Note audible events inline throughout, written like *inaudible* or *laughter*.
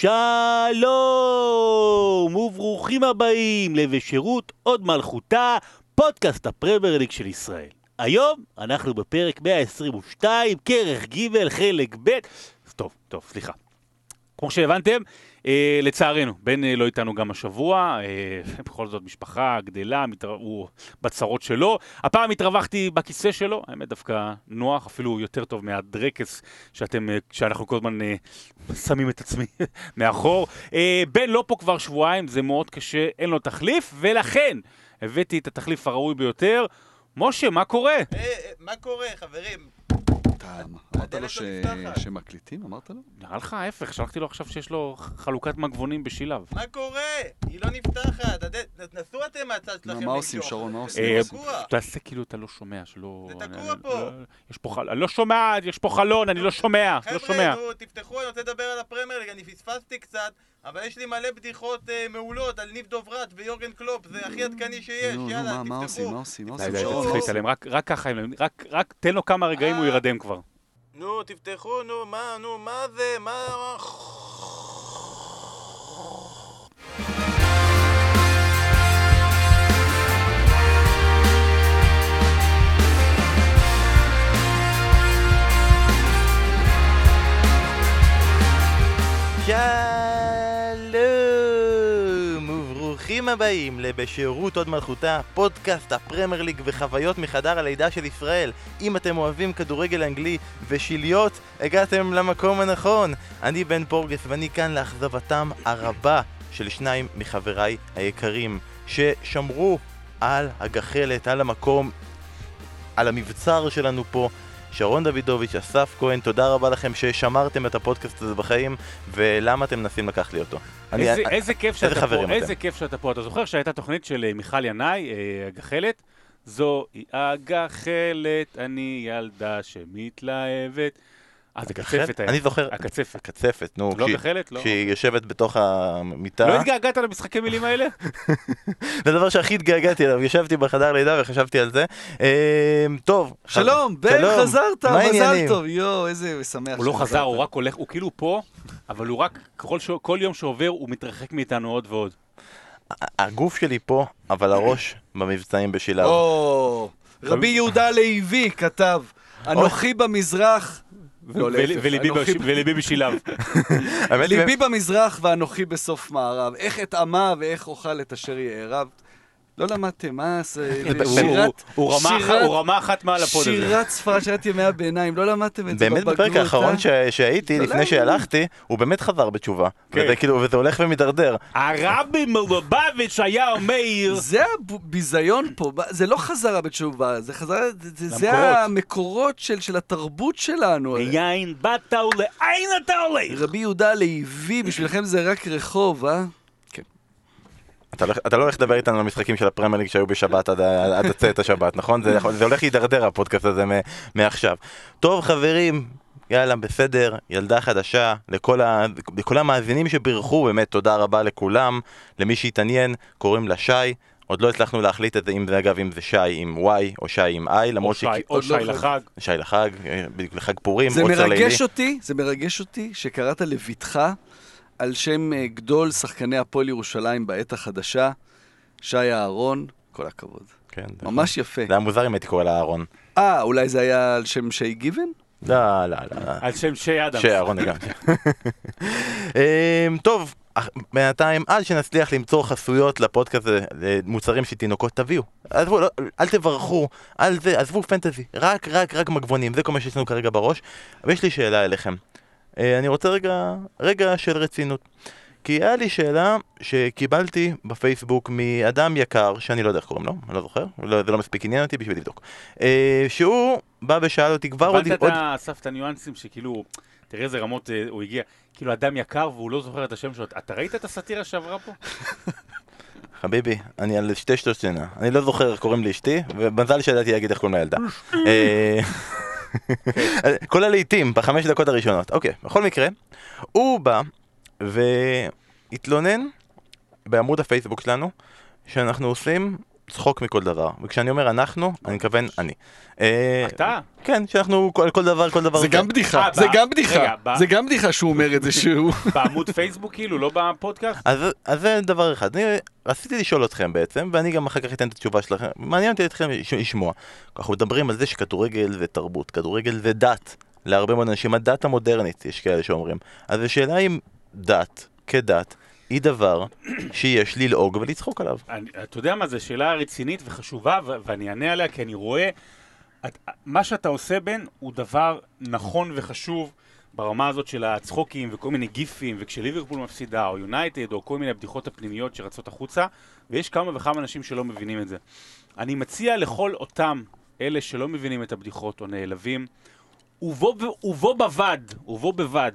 שלום וברוכים הבאים לבשירות עוד מלכותה, פודקאסט הפרמייר ליג של ישראל. היום אנחנו בפרק 122, כרך ג' חלק ב', טוב, טוב, סליחה. כמו שהבנתם, אה, לצערנו, בן אה, לא איתנו גם השבוע, אה, *laughs* בכל זאת משפחה גדלה, מתר... הוא בצרות שלו. הפעם התרווחתי בכיסא שלו, האמת דווקא נוח, אפילו יותר טוב מהדרקס שאתם, אה, שאנחנו כל הזמן אה, *laughs* שמים את עצמי *laughs* מאחור. אה, בן לא פה כבר שבועיים, זה מאוד קשה, אין לו תחליף, ולכן הבאתי את התחליף הראוי ביותר. משה, מה קורה? אה, אה, מה קורה, חברים? אתה אמרת לו ש-. שמקליטים? אמרת לו? נראה לך ההפך, שלחתי לו עכשיו שיש לו חלוקת מגבונים בשילב. מה קורה? היא לא נפתחת. נסו אתם מהצד שלכם. מה עושים. שרון? מה עושים? אה. תעשה כאילו אתה לא שומע, שלא... זה תקוע פה. לא- יש פה חלון, אני לא שומע, יש פה חלון, אני לא שומע, לא שומע. חבר'ה, תפתחו, אני רוצה לדבר על הפרמייר אני פספסתי קצת, אבל יש לי מלא בדיחות אה, מעולות על ניב דוברת ויורגן קלופ, זה הכי עדכני שיש, נו, יאללה, מה- מה עושים? מה תפתחו. עושים? מה עושים? די, שרון. אתה צריך להתעלם, רק- ככה, רק- רק תן לו כמה רגעים, הוא אה. יירדם כבר. נו, תפתחו, נו, מה, נו, מה זה, מה... שלום וברוכים הבאים לבשירות עוד מלכותה, פודקאסט הפרמייר ליג וחוויות מחדר הלידה של ישראל. אם אתם אוהבים כדורגל אנגלי ושיליות, הגעתם למקום הנכון. אני בן פורגס ואני כאן לאכזבתם הרבה של שניים מחבריי היקרים, ששמרו על הגחלת, על המקום, על המבצר שלנו פה. שרון דוידוביץ', אסף כהן, תודה רבה לכם ששמרתם את הפודקאסט הזה בחיים, ולמה אתם מנסים לקחת לי אותו? אני- איזה- איזה כיף שאתה פה, אתם? איזה כיף שאתה פה. אתה זוכר שהייתה תוכנית של אה, מיכל ינאי, אה, הגחלת? זוהי הגחלת, אני ילדה שמתלהבת. אה, זה קצפת היה. אני זוכר, הקצפת. הקצפת, נו, לא גחלת? לא. כשהיא יושבת בתוך המיטה, לא התגעגעת למשחקי מילים האלה? *laughs* זה הדבר שהכי התגעגעתי אליו, ישבתי בחדר לידה וחשבתי על זה. אה, טוב, שלום, בן. חזרת, מה מזל? טוב, יואו, איזה שמח הוא לא. חזר, הוא רק הולך, הוא כאילו פה, אבל הוא רק, כל יום שעובר הוא מתרחק מאיתנו עוד ועוד. הגוף שלי פה, אבל הראש במבצעים בשילב. רבי יהודה לוי כתב, אנוכי במזרח, וליבי בשילב. *laughs* ליבי במזרח ואנוכי בסוף מערב, איך אטעמה ואיך אוכל את אשר יערב. לא למדתם, מה זה שירת, הוא רמה אחת- שירת- מעל הפוד הזה. שירת ספרשת ימי הביניים, לא למדתם את זה באמת בבגרות, בפרק האחרון? ש- שהייתי, לא לפני. שהלכתי, הוא באמת חזר בתשובה. כן. וזה כאילו, וזה הולך ומידרדר. הרבי מלובביץ' היה אומר... זה הביזיון פה, זה לא חזרה בתשובה, זה חזרה, זה. המקורות של, של התרבות שלנו. מיין באת ולאין אתה הולך? רבי יהודה לוי, בשבילכם זה רק רחוב, אה? אתה לא- אתה לא הולך לדבר איתנו על המשחקים של הפרמייר ליג שהיו בשבת עד הצאת השבת, נכון? זה זה הולך להידרדר הפודקאסט הזה מ- מעכשיו. טוב חברים, יאללה בסדר, ילדה חדשה, לכל, ה... לכל המאזינים שבירכו, באמת תודה רבה לכולם, למי שהתעניין, קוראים לה שי. עוד לא הצלחנו להחליט את זה, אם זה אגב, אם זה שי עם Y או שי עם I, או למרות שי, שכי- או שי לא לחג. שי לחג, אה, בדיוק לחג פורים, זה עוצר לילי. מרגש אותי, זה מרגש אותי שקראת לבתך על שם אה, גדול שחקני הפועל ירושלים בעת החדשה, שי אהרון, כל הכבוד. כן, ממש יפה. זה היה מוזר אם הייתי קורא לה אהרון. אה, אולי זה היה על שם שי גיבן? לא, לא, לא. על שם שי אדם. שאהרון גם. *laughs* אמ, טוב, בינתיים, עד שנצליח למצוא חסויות לפודקאסט הזה, למוצרים של תינוקות, תביאו. עזבו, לא, אל תברכו, אל זה, עזבו פנטזי. רק, רק, רק מגבונים, זה כל מה שיש לנו כרגע בראש. אבל יש לי שאלה אליכם. אה, אני רוצה רגע, רגע של רצינות. כי היה לי שאלה שקיבלתי בפייסבוק מאדם יקר, שאני לא יודע איך קוראים לו, אני לא זוכר, לא, זה לא מספיק עניין אותי בשביל לבדוק. אה, שהוא בא ושאל אותי כבר עוד... עוד- את אסף את הניואנסים שכאילו, תראה איזה רמות אה, הוא הגיע. כאילו אדם יקר והוא לא זוכר את השם שלו. אתה ראית את הסאטירה שעברה פה? *laughs* חביבי, אני על שתי שטות שינה. אני לא זוכר איך קוראים לאשתי, ומזל שידעתי להגיד איך קוראים לילדה. כל הלעיתים, בחמש דקות הראשונות. אוקיי, בכל מקרה, הוא בא והתלונן בעמוד הפייסבוק שלנו, שאנחנו עושים צחוק מכל דבר. וכשאני אומר אנחנו, אני מתכוון אני. אה, אתה? כן, שאנחנו כל כל דבר, כל דבר. זה גם בדיחה, אה, זה גם בדיחה. זה גם בדיחה שהוא אומר את זה שהוא... *laughs* בעמוד פייסבוק כאילו, לא בפודקאסט? אז, אז זה דבר אחד. אני רציתי לשאול אתכם בעצם, ואני גם אחר כך אתן את התשובה שלכם. מעניין אותי אתכם לש- לשמוע. אנחנו מדברים על זה שכדורגל זה תרבות, כדורגל זה דת. להרבה מאוד אנשים, הדת המודרנית, יש כאלה שאומרים. אז השאלה אם דת, כדת, היא דבר שיש ללעוג ולצחוק עליו. אני, אתה יודע מה, זו שאלה רצינית וחשובה, ואני אענה עליה כי אני רואה... את, מה שאתה עושה, בן, הוא דבר נכון וחשוב ברמה הזאת של הצחוקים וכל מיני גיפים, וכשליברפול מפסידה, או יונייטד, או כל מיני הבדיחות הפנימיות שרצות החוצה, ויש כמה וכמה אנשים שלא מבינים את זה. אני מציע לכל אותם אלה שלא מבינים את הבדיחות או נעלבים, ובו, ובו בבד, ובו בבד,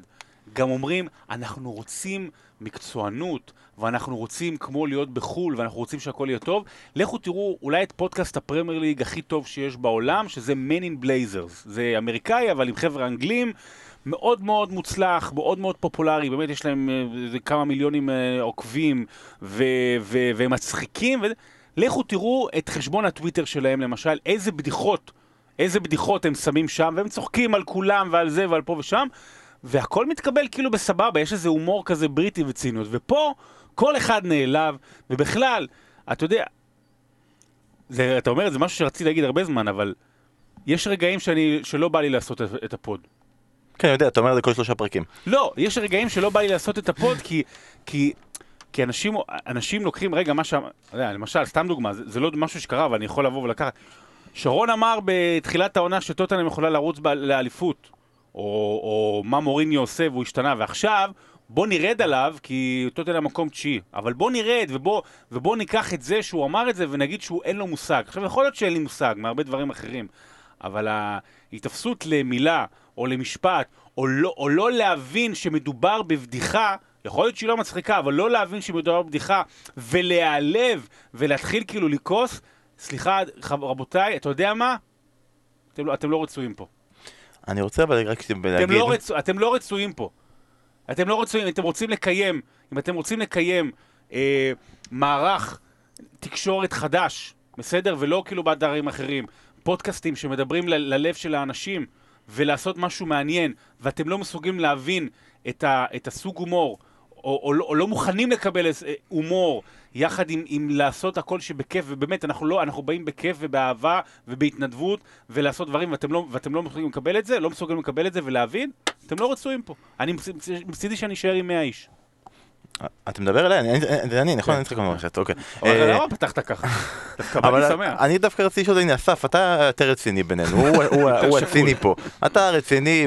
גם אומרים, אנחנו רוצים מקצוענות, ואנחנו רוצים כמו להיות בחו"ל, ואנחנו רוצים שהכל יהיה טוב. לכו תראו אולי את פודקאסט הפרמייר ליג הכי טוב שיש בעולם, שזה Men in Blazers. זה אמריקאי, אבל עם חבר'ה אנגלים. מאוד מאוד מוצלח, מאוד מאוד פופולרי, באמת יש להם אה, איזה כמה מיליונים אה, עוקבים ו- ו-. ו- לכו תראו את חשבון הטוויטר שלהם למשל, איזה בדיחות, איזה בדיחות הם שמים שם, והם צוחקים על כולם ועל זה ועל פה ושם, והכל מתקבל כאילו בסבבה, יש איזה הומור כזה בריטי וציניות, ופה כל אחד נעלב, ובכלל, אתה יודע, זה, אתה אומר, זה משהו שרציתי להגיד הרבה זמן, אבל יש רגעים שאני, שלא בא לי לעשות את, את הפוד. כן, אני יודע, אתה אומר את זה כל שלושה פרקים. לא, יש רגעים שלא בא לי לעשות את הפוד, כי, כי, כי אנשים, אנשים לוקחים, רגע, מה ש... למשל, סתם דוגמה, זה, זה לא משהו שקרה, אבל אני יכול לבוא ולקחת. שרון אמר בתחילת העונה שטוטנאם יכולה לרוץ ב- לאליפות, או, או מה מוריניו עושה והוא השתנה, ועכשיו בוא נרד עליו, כי טוטנאם מקום תשיעי, אבל בוא נרד ובוא, ובוא ניקח את זה שהוא אמר את זה ונגיד שהוא אין לו מושג. עכשיו, יכול להיות שאין לי מושג מהרבה דברים אחרים, אבל ההיתפסות למילה או למשפט, או לא, או לא להבין שמדובר בבדיחה, יכול להיות שהיא לא מצחיקה, אבל לא להבין שמדובר בבדיחה ולהיעלב ולהתחיל כאילו לכעוס, סליחה, רבותיי, אתה יודע מה? אתם לא, אתם לא רצויים פה. אני רוצה אבל רק אתם להגיד... לא, רצו, אתם לא רצויים פה. אתם לא רצויים, אתם רוצים לקיים, אם אתם רוצים לקיים אה, מערך תקשורת חדש, בסדר? ולא כאילו באתרים אחרים, פודקאסטים שמדברים ל- ללב של האנשים ולעשות משהו מעניין, ואתם לא מסוגלים להבין את, ה, את הסוג הומור, או, או, או לא מוכנים לקבל איזה, אה, הומור, יחד עם, עם לעשות הכל שבכיף, ובאמת, אנחנו לא, אנחנו באים בכיף ובאהבה ובהתנדבות ולעשות דברים, ואתם לא, ואתם לא מסוגלים לקבל את זה, לא מסוגלים לקבל את זה ולהבין, אתם לא רצויים פה. אני מצ- מצ- מצידי שאני אשאר עם 100 איש. אתה מדבר אליי? אני- אני- זה אני, נכון? כן. אני צריך לומר שאת, אוקיי. אבל אה, למה פתחת ככה? דווקא לי שמח. אני דווקא רציתי לשאול, הנה אסף, אתה יותר רציני בינינו, הוא-. הציני פה. אתה רציני,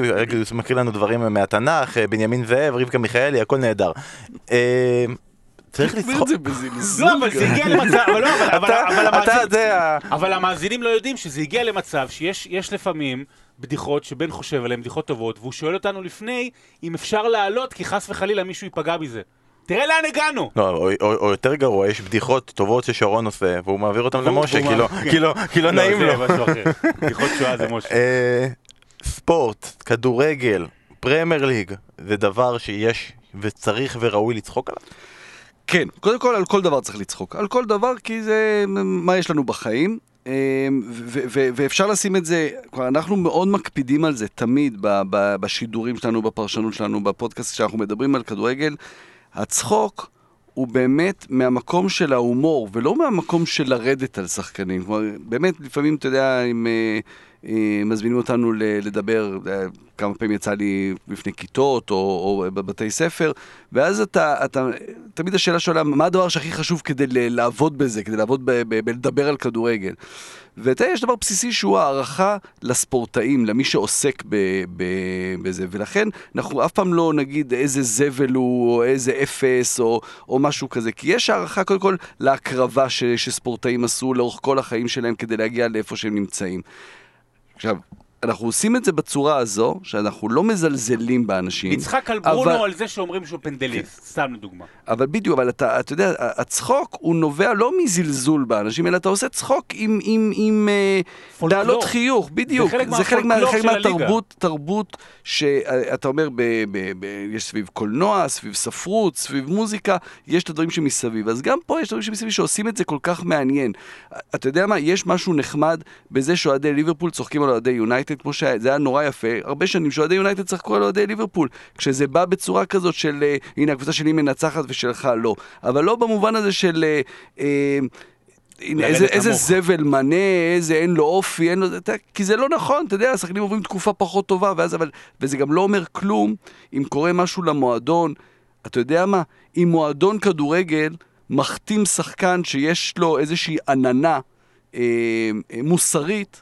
הוא מקריא לנו דברים מהתנ"ך, אה, בנימין זאב, רבקה מיכאלי, הכל נהדר. אה, צריך לצחוק. בזלזול. לא, אבל זה הגיע למצב, אבל לא, אבל- המאזינים לא יודעים שזה הגיע למצב שיש יש לפעמים בדיחות שבן חושב עליהן, בדיחות טובות, והוא שואל אותנו לפני אם אפשר לעלות, כי חס וחלילה מישהו ייפגע מזה. תראה לאן הגענו! לא, או- או או יותר גרוע, יש בדיחות טובות ששרון עושה, והוא מעביר אותן למשה, כי לא- כי לא- כי לא נעים לו. *laughs* בדיחות שואה זה משה. אה, ספורט, כדורגל, פרמייר ליג, זה דבר שיש וצריך וראוי לצחוק עליו? כן, קודם כל על כל דבר צריך לצחוק. על כל דבר כי זה מה יש לנו בחיים. אה, ו- ו- ואפשר לשים את זה, אנחנו מאוד מקפידים על זה תמיד ב- ב- בשידורים שלנו, בפרשנות שלנו, בפודקאסט שאנחנו מדברים על כדורגל. הצחוק הוא באמת מהמקום של ההומור, ולא מהמקום של לרדת על שחקנים. כלומר, באמת, לפעמים, אתה יודע, אם אה, אה, מזמינים אותנו לדבר, אה, כמה פעמים יצא לי בפני כיתות או, או בבתי ספר, ואז אתה, אתה, תמיד השאלה שעולה, מה הדבר שהכי חשוב כדי לעבוד בזה, כדי לעבוד בלדבר על כדורגל? יודע, יש דבר בסיסי שהוא הערכה לספורטאים, למי שעוסק ב, ב, בזה, ולכן אנחנו אף פעם לא נגיד איזה זבל הוא, או איזה אפס, או, או משהו כזה, כי יש הערכה קודם כל להקרבה ש, שספורטאים עשו לאורך כל החיים שלהם כדי להגיע לאיפה שהם נמצאים. עכשיו, אנחנו עושים את זה בצורה הזו, שאנחנו לא מזלזלים באנשים. נצחק על ברונו אבל- על זה שאומרים שהוא פנדליסט, סתם לדוגמה. אבל בדיוק, אבל אתה, אתה יודע, הצחוק הוא נובע לא מזלזול באנשים, אלא אתה עושה צחוק עם, עם, עם אה, פולקלור. להעלות חיוך, בדיוק. זה חלק זה חלק, מהפולקלור חלק. מהתרבות, תרבות שאתה אומר, ב, ב, ב, יש סביב קולנוע, סביב ספרות, סביב מוזיקה, יש את הדברים שמסביב. אז גם פה יש דברים שמסביב שעושים את זה כל כך מעניין. אתה יודע מה, יש משהו נחמד בזה שאוהדי ליברפול צוחקים על אוהדי יונייטד, כמו שהיה, זה היה נורא יפה, הרבה שנים שאוהדי יונייטד צחקו על אוהדי ליברפול. כשזה בא בצורה כזאת של, אה, הנה הקבוצה שלי מנצחת ושלך לא. אבל לא במובן הזה של... אה, אה, הנה, איזה, איזה. זבל מנה, איזה אין לו אופי, אין לו... אתה, כי זה לא נכון, אתה יודע, השחקנים עוברים תקופה פחות טובה, ואז אבל... וזה גם לא אומר כלום אם קורה משהו למועדון. אתה יודע מה? אם מועדון כדורגל מחתים שחקן שיש לו איזושהי עננה אה, מוסרית,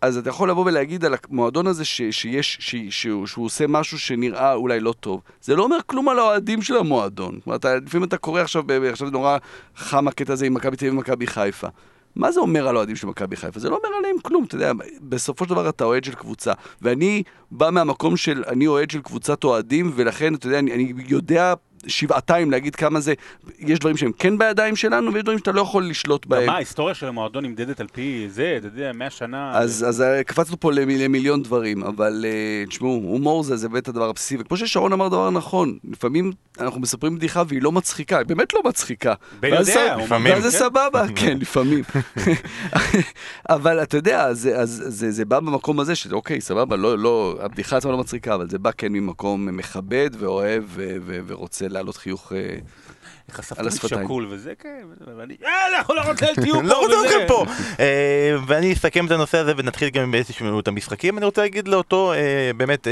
אז אתה יכול לבוא ולהגיד על המועדון הזה ש, שיש, ש, שהוא, שהוא עושה משהו שנראה אולי לא טוב. זה לא אומר כלום על האוהדים של המועדון. אתה, לפעמים אתה קורא עכשיו, עכשיו נורא חם הקטע הזה עם מכבי תל אביב ומכבי חיפה. מה זה אומר על האוהדים של מכבי חיפה? זה לא אומר עליהם כלום, אתה יודע, בסופו של דבר אתה אוהד של קבוצה. ואני בא מהמקום של, אני אוהד של קבוצת אוהדים, ולכן, אתה יודע, אני, אני יודע שבעתיים להגיד כמה זה, יש דברים שהם כן בידיים שלנו, ויש דברים שאתה לא יכול לשלוט בהם. מה, ההיסטוריה של המועדון נמדדת על פי זה, אתה יודע, 100 שנה. אז, אז אה, קפצנו פה למ- למיליון דברים, אבל uh, תשמעו, הומור זה, זה באמת הדבר הבסיסי, וכמו ששרון אמר דבר נכון, לפעמים אנחנו מספרים בדיחה והיא לא מצחיקה, היא באמת לא מצחיקה. בן יודע, לפעמים. ואז זה כן. סבבה, *laughs* כן, לפעמים. *laughs* אבל אתה יודע, אז, אז, זה, זה בא במקום הזה של אוקיי, סבבה, לא, לא, הבדיחה עצמה לא מצחיקה, אבל זה בא כן ממקום מכבד ואוהב ו- להעלות חיוך. אה, על השפתיים. שקול וזה, כן, ואני, יאללה, אנחנו לא רוצים תהיו פה. לא רוצה וזה." פה. אה, ואני אסכם את הנושא הזה ונתחיל גם באיזשהו את המשחקים. אני רוצה להגיד לאותו, אה, באמת,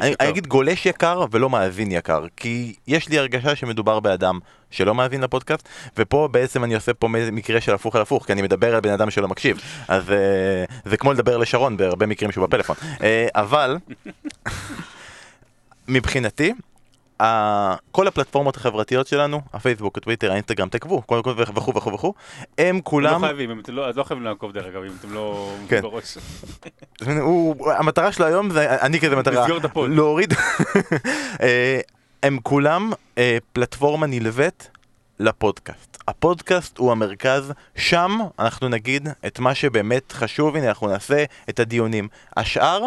אני אגיד גולש יקר ולא מאזין יקר. כי יש לי הרגשה שמדובר באדם שלא מאזין לפודקאסט, ופה בעצם אני עושה פה מקרה של הפוך על הפוך, כי אני מדבר על בן אדם שלא מקשיב. אז אה, זה כמו לדבר לשרון בהרבה מקרים שהוא בפלאפון. אה, אבל, *laughs* מבחינתי, כל הפלטפורמות החברתיות שלנו, הפייסבוק, הטוויטר, האינסטגרם, תעקבו, וכו' וכו' וכו', הם לא כולם, חייבים, אם אתם לא- אז לא חייבים לעקוב דרך אגב, אם אתם לא... כן. *laughs* בראש. הוא, המטרה שלו היום זה, אני כזה מטרה, לסגור את הפוד. להוריד, *laughs* אה, הם כולם אה, פלטפורמה נלווית לפודקאסט. הפודקאסט הוא המרכז, שם אנחנו נגיד את מה שבאמת חשוב, הנה אנחנו נעשה את הדיונים. השאר,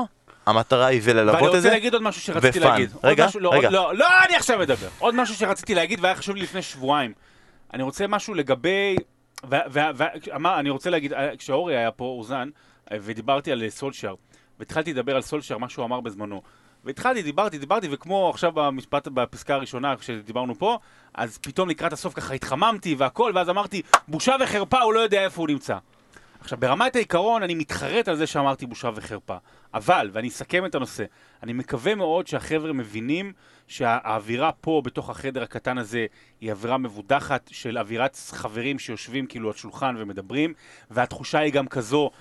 המטרה היא זה ואני ללוות את רוצה זה. להגיד עוד משהו שרציתי ופאן. להגיד. רגע, משהו- לא, רגע. עוד- לא, לא, אני עכשיו מדבר. עוד משהו שרציתי להגיד והיה חשוב לי לפני שבועיים. אני רוצה משהו לגבי... ו- ו- ו- אמר, אני רוצה להגיד, אה, כשאורי היה פה, אוזן, אה, ודיברתי על סולשר, והתחלתי לדבר על סולשר, מה שהוא אמר בזמנו. והתחלתי, דיברתי, דיברתי, וכמו עכשיו במשפט, בפסקה הראשונה, כשדיברנו פה, אז פתאום לקראת הסוף ככה התחממתי והכל, ואז אמרתי, בושה וחרפה, הוא לא יודע איפה הוא נמצא. עכשיו, ברמת העיקרון, אני מתחרט על זה שאמרתי בושה וחרפה. אבל, ואני אסכם את הנושא, אני מקווה מאוד שהחבר'ה מבינים שהאווירה פה, בתוך החדר הקטן הזה, היא אווירה מבודחת של אווירת חברים שיושבים כאילו על שולחן ומדברים, והתחושה היא גם כזו,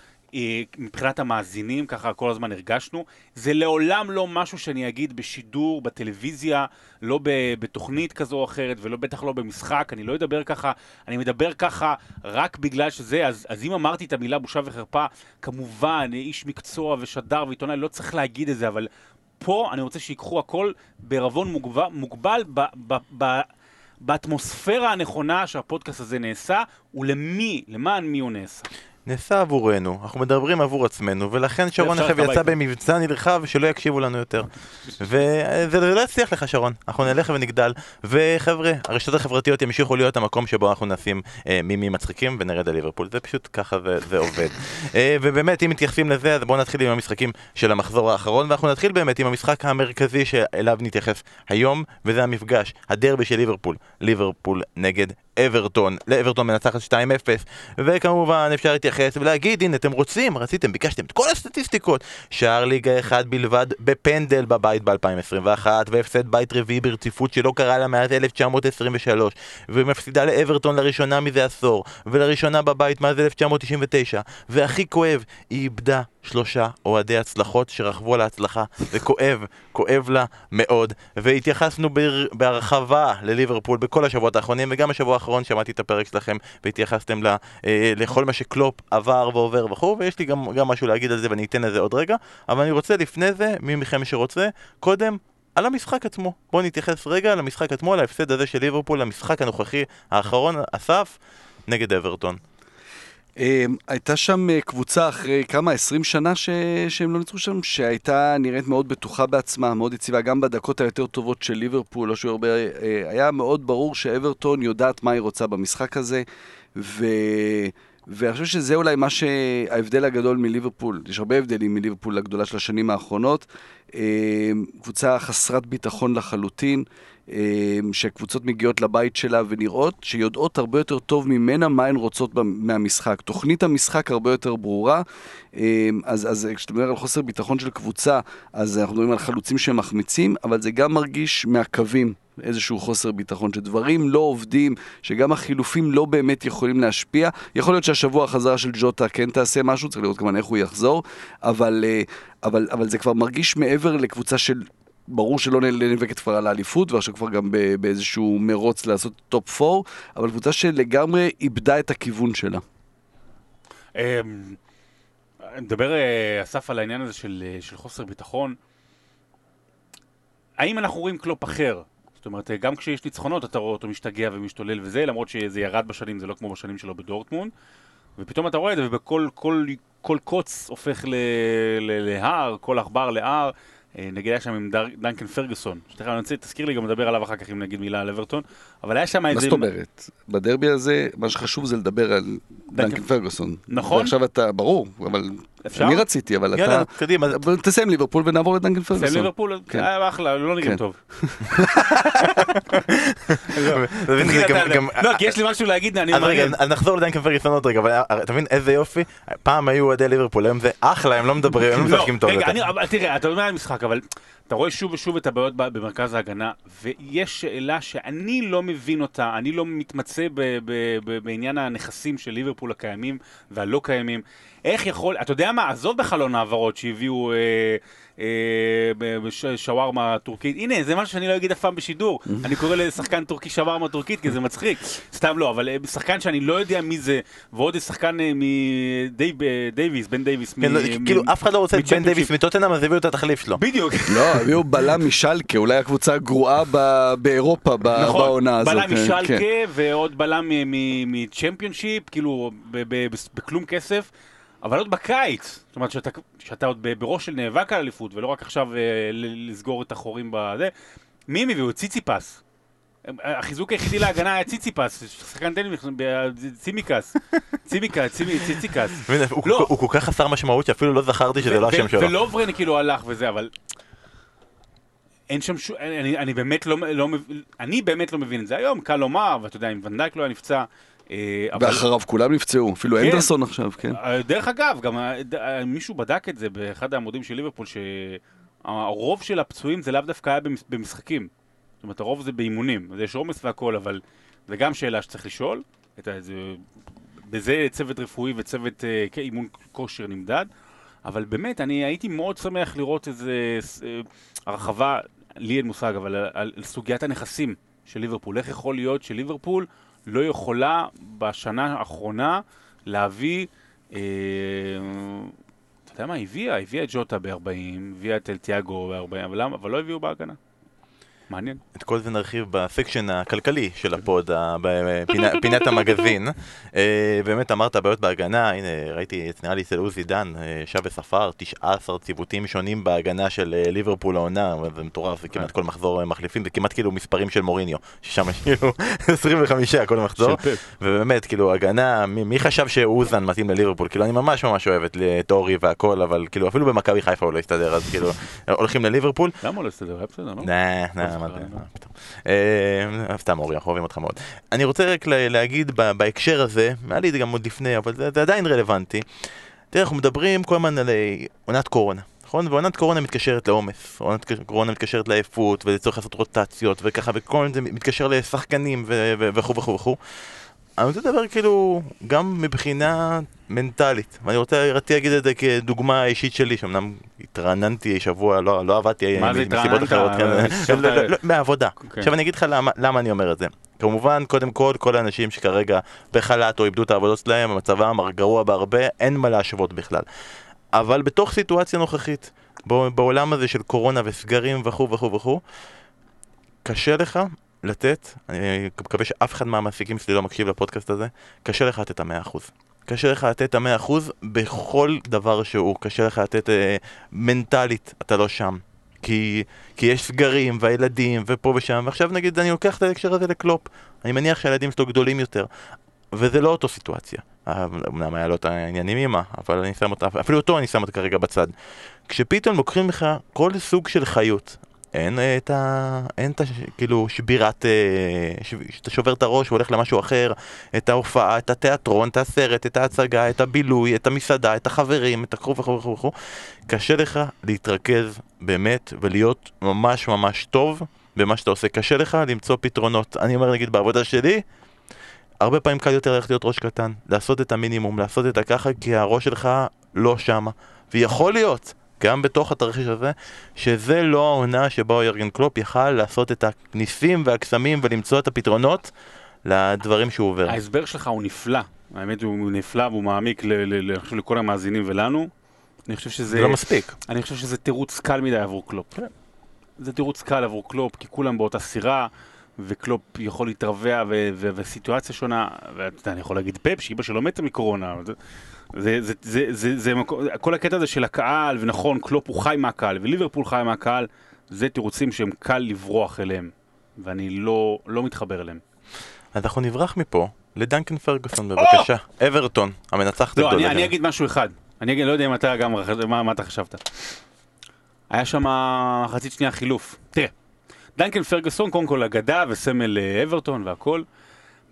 מבחינת המאזינים, ככה כל הזמן הרגשנו. זה לעולם לא משהו שאני אגיד בשידור, בטלוויזיה, לא בתוכנית כזו או אחרת, ולא בטח לא במשחק, אני לא אדבר ככה, אני מדבר ככה רק בגלל שזה, אז, אז אם אמרתי את המילה בושה וחרפה, כמובן, איש מקצוע ושדר ועיתונאי, לא צריך להגיד את זה, אבל פה אני רוצה שיקחו הכל בערבון מוגבל, מוגבל ב, ב, ב, באטמוספירה הנכונה שהפודקאסט הזה נעשה, ולמי, למען מי הוא נעשה. נעשה עבורנו, אנחנו מדברים עבור עצמנו, ולכן שרון עכשיו יצא. במבצע נרחב שלא יקשיבו לנו יותר. וזה זה לא יצליח לך שרון, אנחנו נלך ונגדל, וחבר'ה, הרשתות החברתיות ימשיכו להיות המקום שבו אנחנו נשים אה, מימים מצחיקים ונרד על ליברפול, זה פשוט ככה זה, זה עובד. אה, ובאמת, אם מתייחסים לזה, אז בואו נתחיל עם המשחקים של המחזור האחרון, ואנחנו נתחיל באמת עם המשחק המרכזי שאליו נתייחס היום, וזה המפגש, הדרבי של ליברפול, ליברפול נגד אברטון, לאברטון מנצחת 2-0 וכמובן אפשר להתייחס ולהגיד הנה אתם רוצים, רציתם, ביקשתם את כל הסטטיסטיקות. שער ליגה אחד בלבד בפנדל בבית ב-2021 והפסד בית רביעי ברציפות שלא קרה לה מאז 1923 ומפסידה לאברטון לראשונה מזה עשור ולראשונה בבית מאז 1999 והכי כואב, היא איבדה שלושה אוהדי הצלחות שרכבו על ההצלחה, זה כואב, כואב לה מאוד, והתייחסנו בר... בהרחבה לליברפול בכל השבועות האחרונים, וגם בשבוע האחרון שמעתי את הפרק שלכם, והתייחסתם לה, אה, לכל מה שקלופ עבר ועובר וכו', ויש לי גם, גם משהו להגיד על זה ואני אתן לזה עוד רגע, אבל אני רוצה לפני זה, מי מכם שרוצה, קודם על המשחק עצמו. בואו נתייחס רגע למשחק עצמו, להפסד הזה של ליברפול, למשחק הנוכחי האחרון, אסף, נגד אברטון. אמ, הייתה שם אה, קבוצה אחרי כמה, 20 שנה ש... שהם לא ניצחו שם, שהייתה נראית מאוד בטוחה בעצמה, מאוד יציבה, גם בדקות היותר טובות של ליברפול, לא שהיו הרבה... אה, היה מאוד ברור שאברטון יודעת מה היא רוצה במשחק הזה, ו... ואני חושב שזה אולי מה שההבדל הגדול מליברפול, יש הרבה הבדלים מליברפול הגדולה של השנים האחרונות. אמ, קבוצה חסרת ביטחון לחלוטין, אמ, שקבוצות מגיעות לבית שלה ונראות שיודעות הרבה יותר טוב ממנה מה הן רוצות מהמשחק. תוכנית המשחק הרבה יותר ברורה, אמ, אז, אז כשאתה מדבר על חוסר ביטחון של קבוצה, אז אנחנו מדברים על חלוצים שמחמיצים, אבל זה גם מרגיש מהקווים. איזשהו חוסר ביטחון, שדברים לא עובדים, שגם החילופים לא באמת יכולים להשפיע. יכול להיות שהשבוע החזרה של ג'וטה כן תעשה משהו, צריך לראות כמובן איך הוא יחזור, אבל, אה, אבל, אבל זה כבר מרגיש מעבר לקבוצה של ברור שלא נאבקת כבר על האליפות, ועכשיו כבר גם באיזשהו מרוץ לעשות טופ 4, אבל קבוצה שלגמרי איבדה את הכיוון שלה. אמ, נדבר, אה, אסף, על העניין הזה של, אה, של חוסר ביטחון. האם אנחנו רואים קלופ אחר? זאת אומרת, אה, גם כשיש ניצחונות אתה רואה אותו משתגע ומשתולל וזה, למרות שזה ירד בשנים, זה לא כמו בשנים שלו בדורטמונד. ופתאום אתה רואה את זה, ובכל כל, כל קוץ הופך ל, ל, להר, כל עכבר להר. אה, נגיד היה שם עם דר, דנקן פרגוסון, שתכף אני רוצה, תזכיר לי גם לדבר עליו אחר כך אם נגיד מילה על אברטון, אבל היה שם איזה... מה זאת אומרת? בדרבי הזה, מה שחשוב זה לדבר על דנקן פרגוסון. נכון. ועכשיו אתה, ברור, אבל... אפשר? אני רציתי, אבל אתה... יאללה, קדימה. תסיים ליברפול ונעבור לדנקן פרגוסון. תסיים ליברפול, כן. היה אחלה, לא נראים כן. טוב. *laughs* *laughs* מבין, לא, כי יש לי משהו להגיד, אני מעניין. אז נחזור לדנקן פרגוסון עוד רגע, אבל אה, אתה מבין איזה יופי? פעם היו אוהדי ליברפול, היום זה אחלה, הם לא מדברים, הם לא משחקים טוב רגע, יותר. תראה, אתה אומר על המשחק, אבל אתה רואה שוב ושוב את הבעיות במרכז ההגנה, ויש שאלה שאני לא מבין אותה, אני לא מתמצא ב- ב- ב- בעניין הנכסים של ליברפול הקיימים והלא קיימים. איך יכול, אתה יודע מה, עזוב בחלון העברות שהביאו אה, שווארמה טורקית, הנה, זה משהו שאני לא אגיד אף פעם בשידור. *laughs* אני קורא לשחקן טורקי שווארמה טורקית כי זה מצחיק. סתם לא, אבל אה, שחקן שאני לא יודע מי זה, ועוד איזה שחקן אה, מדייוויס, בן דייוויס. כן, לא, כאילו אף אחד לא רוצה את בן. דייוויס מטוטנאם, אז הביאו את התחליף שלו. בדיוק. *laughs* לא, הביאו בלם משלקה, אולי הקבוצה הגרועה באירופה נכון, בעונה הזאת. בלם כן, משלקה כן. ועוד בלם מצ'מפיונשיפ, כאילו בכלום כסף, אבל עוד בקיץ, זאת אומרת שאתה, שאתה עוד בראש של נאבק על אליפות, ולא רק עכשיו אה, לסגור את החורים בזה, מי הם הביאו? ציציפס. החיזוק היחידי להגנה היה ציציפס, שחקן טניס, צימיקס, צימיקס, צימי- ציציקס. *laughs* הוא לא. כל- כך חסר משמעות שאפילו לא זכרתי שזה לא השם שלו. ולוברן כאילו הלך וזה, אבל... אין שם שום... אני, אני באמת לא, לא. אני באמת לא מבין את זה היום, קל לומר, ואתה יודע, אם ונדייק לא היה נפצע... אה, אבל... ואחריו כולם נפצעו, אפילו כן. אנדרסון עכשיו, כן. אה, דרך אגב, גם אה, מישהו בדק את זה באחד העמודים של ליברפול, שהרוב של הפצועים זה לאו דווקא היה במש- במשחקים. זאת אומרת, הרוב זה באימונים, אז יש עומס והכל, אבל זה גם שאלה שצריך לשאול. זה, בזה צוות רפואי וצוות אימון כושר נמדד. אבל באמת, אני הייתי מאוד שמח לראות איזה הרחבה, לי אין מושג, אבל על, על, על סוגיית הנכסים של ליברפול. איך יכול להיות שליברפול לא יכולה בשנה האחרונה להביא, אה, אתה יודע מה, הביאה, הביאה את ג'וטה ב-40, הביאה את תיאגו ב-40, אבל, אבל לא הביאו בהגנה. מעניין. את כל זה נרחיב ב section הכלכלי של הפוד, ה- בפינה- פינת המגזין. אה, באמת אמרת בעיות בהגנה, הנה ראיתי, נראה לי אצל עוזי דן, אה, ישב וספר 19 ציוותים שונים בהגנה של אה, ליברפול העונה, זה מטורף, זה כמעט כל מחזור מחליפים, זה כמעט כאילו מספרים של מוריניו, ששם יש כאילו *laughs* 25 כל מחזור. ובאמת, כאילו, הגנה, מי, חשב שאוזן מתאים לליברפול? כאילו, אני ממש ממש אוהב את את אורי והכל, אבל כאילו, אפילו במכבי חיפה הוא לא הסתדר, אז כאילו, הולכים לליברפול. למה הוא לא הסתדר? היה בסדר, לא? אה, סתם אורי, אנחנו אוהבים אותך מאוד. אני רוצה רק לה- להגיד בהקשר הזה, היה לי את זה גם עוד לפני, אבל זה עדיין רלוונטי. תראה, אנחנו מדברים כל הזמן על אה, עונת קורונה. נכון? ועונת קורונה מתקשרת לעומס, עונת קורונה מתקשרת לעייפות, ולצורך לעשות רוטציות וככה, וכל זה מתקשר לשחקנים וכו' וכו' וכו'. אני רוצה לדבר כאילו גם מבחינה מנטלית, ואני רוצה, רציתי להגיד את זה כדוגמה אישית שלי, שאומנם התרעננתי שבוע, לא, לא עבדתי מסיבות? אחרות, כן, ישבת- לא, לא, לא, מהעבודה. אוקיי. עכשיו אני אגיד לך למה, למה אני אומר את זה. כמובן, קודם כל, כל האנשים שכרגע בחל"ת או איבדו את העבודות שלהם, מצבם גרוע בהרבה, אין מה להשוות בכלל. אבל בתוך סיטואציה נוכחית, בעולם הזה של קורונה וסגרים וכו' וכו' וכו', קשה לך לתת, אני מקווה שאף אחד מהמעסיקים שלי לא מקשיב לפודקאסט הזה, קשה לך לתת את המאה אחוז. קשה לך לתת את המאה אחוז בכל דבר שהוא, קשה לך לתת אה, מנטלית, אתה לא שם. כי, כי יש סגרים והילדים ופה ושם, ועכשיו נגיד אני לוקח את ההקשר הזה לקלופ, אני מניח שהילדים שלו גדולים יותר, וזה לא אותו סיטואציה. אמנם היה לו את העניינים עימה, אבל אני שם אותה, אפילו אותו אני שם אותה כרגע בצד. כשפתאום לוקחים לך כל סוג של חיות, אין אה, את ה... אין את ה... כאילו שבירת... אה. שאתה שובר את הראש והולך למשהו אחר, את ההופעה, את התיאטרון, את הסרט, את ההצגה, את הבילוי, את המסעדה, את החברים, את הכו וכו' וכו' וכו'. קשה לך להתרכז באמת ולהיות ממש ממש טוב במה שאתה עושה. קשה לך למצוא פתרונות. אני אומר נגיד בעבודה שלי, הרבה פעמים קל יותר ללכת להיות ראש קטן, לעשות את המינימום, לעשות את הככה, כי הראש שלך לא שמה. ויכול להיות, גם בתוך התרחיש הזה, שזה לא העונה שבה יורגן קלופ יכל לעשות את הניסים והקסמים ולמצוא את הפתרונות לדברים שהוא עובר. ההסבר שלך הוא נפלא. האמת הוא נפלא והוא מעמיק ל- ל- ל- אני חושב לכל המאזינים ולנו. אני חושב שזה... זה לא מספיק. אני חושב שזה תירוץ קל מדי עבור קלופ. זה תירוץ קל עבור קלופ, כי כולם באותה סירה, וקלופ יכול להתרבע, ו- ו- וסיטואציה שונה, ואתה יודע, אני יכול להגיד פפ, שאימא שלו מתה מקורונה. זה, זה, זה, זה, זה, זה, כל הקטע הזה של הקהל, ונכון, קלופ הוא חי מהקהל, וליברפול חי מהקהל, זה תירוצים שהם קל לברוח אליהם, ואני לא, לא מתחבר אליהם. אז אנחנו נברח מפה לדנקן פרגוסון בבקשה. אברטון, המנצחת לא, הגדולה. אני, אני אגיד משהו אחד. אני אגיד, לא יודע אם אתה גם, מה, מה אתה חשבת. היה שם מחצית שנייה חילוף. תראה, דנקן פרגוסון, קודם כל אגדה וסמל אה, אברטון והכל.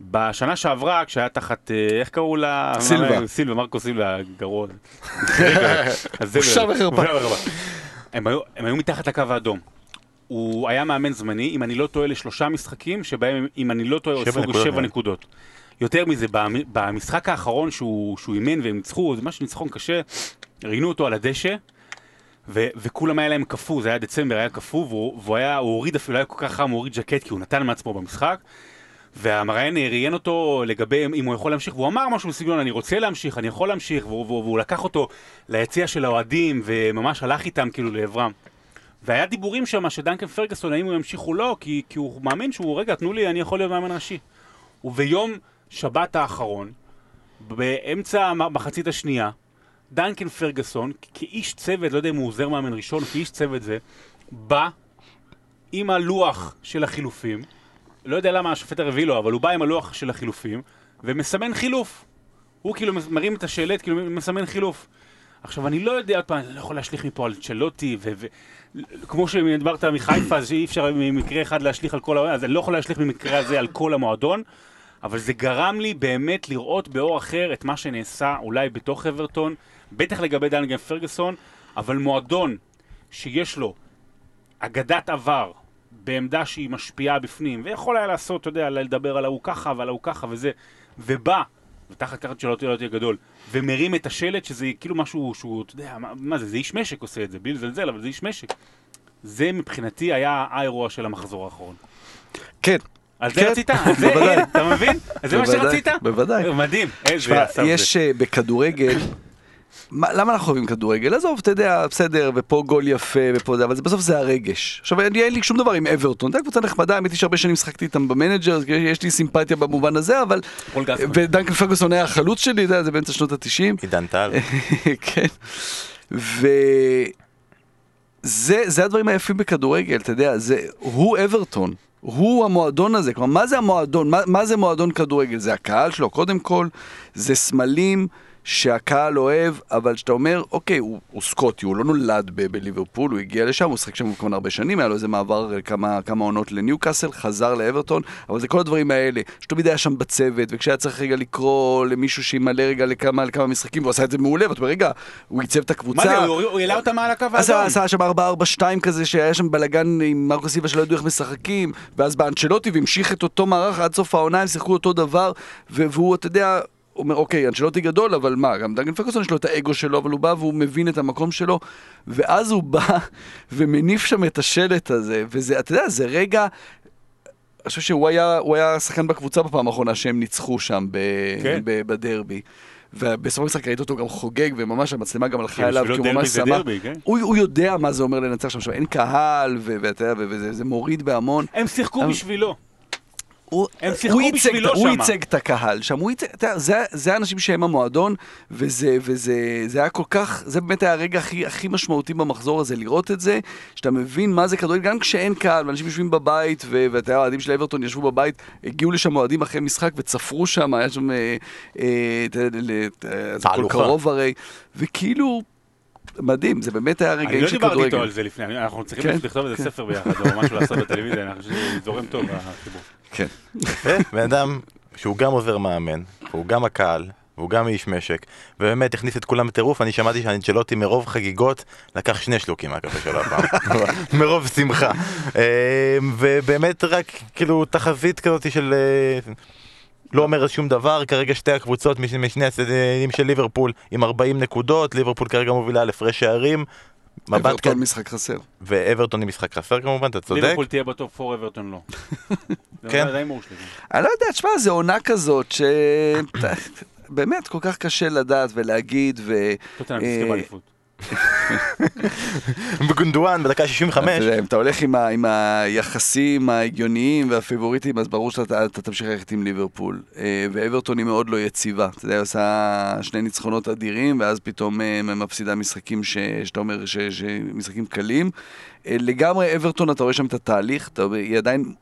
בשנה שעברה, כשהיה תחת, אה, איך קראו לה? סילבה. סילבה, מרקו סילבה, גרוע. *laughs* בושה וחרפה. הם היו- מתחת לקו האדום. הוא היה מאמן זמני, אם אני לא טועה, לשלושה משחקים, שבהם, אם אני לא טועה, נקודות, שבע לי. נקודות. יותר מזה, במ- במשחק האחרון שהוא, שהוא אימן והם ניצחו, זה ממש ניצחון קשה, ראיינו אותו על הדשא, ו- וכולם היה להם קפוא, זה היה דצמבר, היה קפוא, והוא, והוא היה, הוא הוריד אפילו, היה כל כך חם, הוא הוריד ז'קט, כי הוא נתן מעצמו במשחק. והמראיין ראיין אותו לגבי אם הוא יכול להמשיך, והוא אמר משהו בסגנון, אני רוצה להמשיך, אני יכול להמשיך, והוא, והוא, והוא לקח אותו ליציע של האוהדים, וממש הלך איתם כאילו לעברם. והיה דיבורים שם שדנקן פרגוסון, האם הוא ימשיך או לא, כי, כי הוא מאמין שהוא, רגע, תנו לי, אני יכול להיות מאמן ראשי. וביום שבת האחרון, באמצע המחצית השנייה, דנקן פרגוסון, כאיש צוות, לא יודע אם הוא עוזר מאמן ראשון, כאיש צוות זה, בא עם הלוח של החילופים, לא יודע למה השופט הרביעי לו, אבל הוא בא עם הלוח של החילופים, ומסמן חילוף. הוא כאילו מרים את השלט, כאילו מסמן חילוף. עכשיו, אני לא יודע, עוד פעם, אני לא יכול להשליך מפה על צ'לוטי, ו... ו... כמו שדיברת מחיפה, אז שאי אפשר ממקרה אחד להשליך על כל העולם, אז אני לא יכול להשליך במקרה הזה על כל המועדון, אבל זה גרם לי באמת לראות באור אחר את מה שנעשה אולי בתוך אברטון, בטח לגבי דנגן פרגוסון, אבל מועדון שיש לו אגדת עבר בעמדה שהיא משפיעה בפנים, ויכול היה לעשות, אתה יודע, לדבר על ההוא ככה ועל ההוא ככה וזה, ובא, ותחת ככה שלא תהיה תהיה גדול, ומרים את השלט, שזה כאילו משהו שהוא, אתה יודע, מה, מה זה, זה איש משק עושה את זה, בלי לזלזל, אבל זה איש משק. זה מבחינתי היה האירוע של המחזור האחרון. כן. על זה כן, רצית, על זה, אתה מבין? זה מה שרצית? בוודאי. מדהים, איזה זה. יש אה, בכדורגל, מה- למה אנחנו אוהבים כדורגל? עזוב, אתה יודע, בסדר, ופה גול יפה, ופה זה, אבל זה- בסוף זה הרגש. עכשיו, אני- אין לי שום דבר עם אברטון, זו קבוצה נחמדה, האמת היא שהרבה שנים משחקתי איתם במנג'ר, יש לי סימפתיה במובן הזה, אבל... ודנקן פרגוסון היה החלוץ שלי, יודע, זה באמצע שנות התשעים. עידן טל. *laughs* כן. וזה זה הדברים היפים בכדורגל, אתה יודע, זה, הוא אברטון, הוא המועדון הזה, כלומר, מה זה המועדון? מה, מה זה מועדון כדורגל? זה הקהל שלו, קודם כל, זה סמלים שהקהל אוהב, אבל שאתה אומר, אוקיי, הוא, הוא סקוטי, הוא לא נולד ב- בליברפול, הוא הגיע לשם, הוא שיחק שם כבר הרבה שנים, היה לו איזה מעבר אה, כמה, כמה עונות לניוקאסל, חזר לאברטון, אבל זה כל הדברים האלה, שתמיד היה שם בצוות, וכשהיה צריך רגע לקרוא למישהו שימלא רגע לכמה, לכמה משחקים, והוא עשה את זה מעולה, ואתה אומר, רגע, הוא עיצב את הקבוצה. מה זה, הוא הוא העלה אותם מעל הקו האדום. עשה שם 4-4-2 כזה, שהיה שם בלאגן עם מרקו סיבה שלא ידעו איך משחקים, ואז באנצ'לוטי והמשיך את אותו מערך עד סוף העונה, הם שיחקו אותו דבר, והוא, אתה יודע, אומר, אוקיי, אנצ'לוטי גדול, אבל מה, גם דאגן פרקוסון יש לו את האגו שלו, אבל הוא בא והוא מבין את המקום שלו, ואז הוא בא *laughs* ומניף שם את השלט הזה, וזה, אתה יודע, זה רגע... אני חושב שהוא היה, היה שחקן בקבוצה בפעם האחרונה שהם ניצחו שם ב, כן. ב, בדרבי. ובסוף המשחק ראית אותו גם חוגג, וממש המצלמה גם הלכה אליו, בשבילו כי הוא ממש שמח. כן? הוא, הוא יודע מה זה אומר לנצח שם, שם אין קהל, ואתה יודע, וזה זה מוריד בהמון. הם שיחקו אבל- בשבילו. הוא, הם שיחקו הוא ייצג, בשבילו את- הוא. ייצג את הקהל שם, הוא ייצג, אתה זה, זה האנשים שהם המועדון, וזה, וזה זה היה כל כך, זה באמת היה הרגע הכי, הכי משמעותי במחזור הזה, לראות את זה, שאתה מבין מה זה כדורגל, גם כשאין קהל, ואנשים יושבים בבית, ו- ואתה יודע, האוהדים של אברטון ישבו בבית, הגיעו לשם אוהדים אחרי משחק וצפרו שם, היה שם, אה, אה, אתה יודע, ל- אה, זה הכל תהלוכה. קרוב הרי, וכאילו, מדהים, זה באמת היה אני רגעים לא של דיברתי איתו כדורגל. על זה לפני, אני- אנחנו צריכים כן, לכתוב איזה כן. ספר ביחד, או משהו לעשות בטלוויזיה, אני חושב שזה זורם טוב, החיבור. כן. יפה, *laughs* בן אדם שהוא גם עוזר מאמן, והוא גם הקהל, והוא גם איש משק, ובאמת הכניס את כולם בטירוף, אני שמעתי שהאנצ'לוטי מרוב חגיגות לקח שני שלוקים מהקפה שלו הפעם, *laughs* מרוב שמחה. אה, ובאמת רק כאילו תחזית כזאת של... אה, לא אומרת שום דבר, כרגע שתי הקבוצות מש- משני הצדדים של ליברפול עם 40 נקודות, ליברפול כרגע מובילה על הפרש שערים. אברטון משחק חסר. ואברטון עם משחק חסר כמובן, אתה צודק. ליברפול תהיה בטופ 4, אברטון לא. *laughs* כן. זה ההימור שלי. אני לא יודע, תשמע, זו עונה כזאת ש... *coughs* באמת, כל כך קשה לדעת ולהגיד, ו... טוטנאם תזכה באליפות. בגונדואן בדקה 65. אתה יודע, אם אתה הולך עם, היחסים ההגיוניים והפיבוריטים, אז ברור שאתה אתה תמשיך ללכת עם ליברפול. אה, ואברטון היא מאוד לא יציבה. אתה יודע, היא עושה שני ניצחונות אדירים, ואז פתאום אה, מפסידה משחקים. שאתה אומר, ש... משחקים קלים. אה, לגמרי, אברטון, אתה רואה שם את התהליך,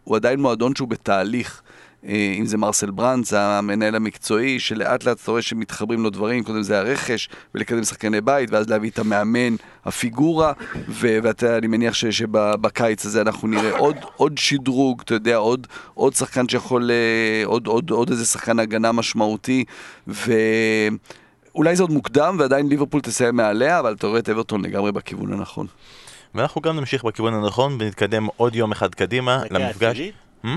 הוא עדיין מועדון שהוא בתהליך. אה, אם זה מרסל ברנדס, המנהל המקצועי, שלאט לאט אתה רואה שמתחברים לו דברים, קודם זה הרכש, ולקדם שחקני בית, ואז להביא את המאמן, הפיגורה, ו- ואתה, אני מניח ש- שבקיץ הזה אנחנו נראה עוד, עוד שדרוג, אתה יודע, עוד, עוד שחקן שיכול, אה, עוד, עוד, עוד איזה שחקן הגנה משמעותי, ואולי זה עוד מוקדם, ועדיין ליברפול תסיים מעליה, אבל אתה רואה את אברטון לגמרי בכיוון הנכון. ואנחנו גם נמשיך בכיוון הנכון ונתקדם עוד יום אחד קדימה למפגש. Hmm?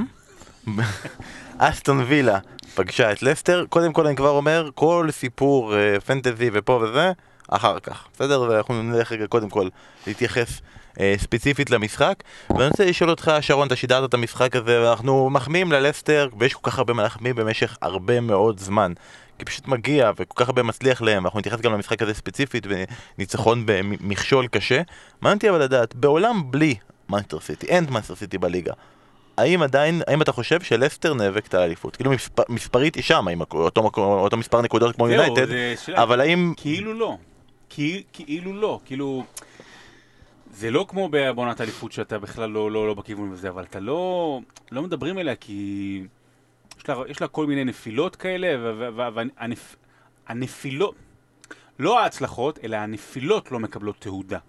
*laughs* אסטון וילה פגשה את לסטר, קודם כל אני כבר אומר, כל סיפור אה, פנטזי ופה וזה, אחר כך, בסדר? ואנחנו נלך רגע קודם כל להתייחס אה, ספציפית למשחק. ואני רוצה לשאול אותך, שרון, אתה שידרת את המשחק הזה, ואנחנו מחמיאים ללסטר, ויש כל כך הרבה מה להחמיא במשך הרבה מאוד זמן. כי פשוט מגיע וכל כך הרבה מצליח להם, ואנחנו נתייחס גם למשחק הזה ספציפית, וניצחון במכשול קשה. מעניין אותי אבל לדעת, בעולם בלי מנסטר סיטי, אין מנסטר סיטי בליגה, האם עדיין, האם אתה חושב שלסטר נאבקת על האליפות? כאילו מספר, מספרית היא שם, עם אותו, אותו מספר נקודות כמו יונייטד. אבל האם... כאילו לא. כי- כאילו לא. כאילו... זה לא כמו בעונת האליפות שאתה בכלל לא, לא, לא בכיוון הזה, אבל אתה לא, לא מדברים אליה כי יש לה, יש לה כל מיני נפילות כאלה, והנפילות, לא ההצלחות, אלא הנפילות לא מקבלות תהודה.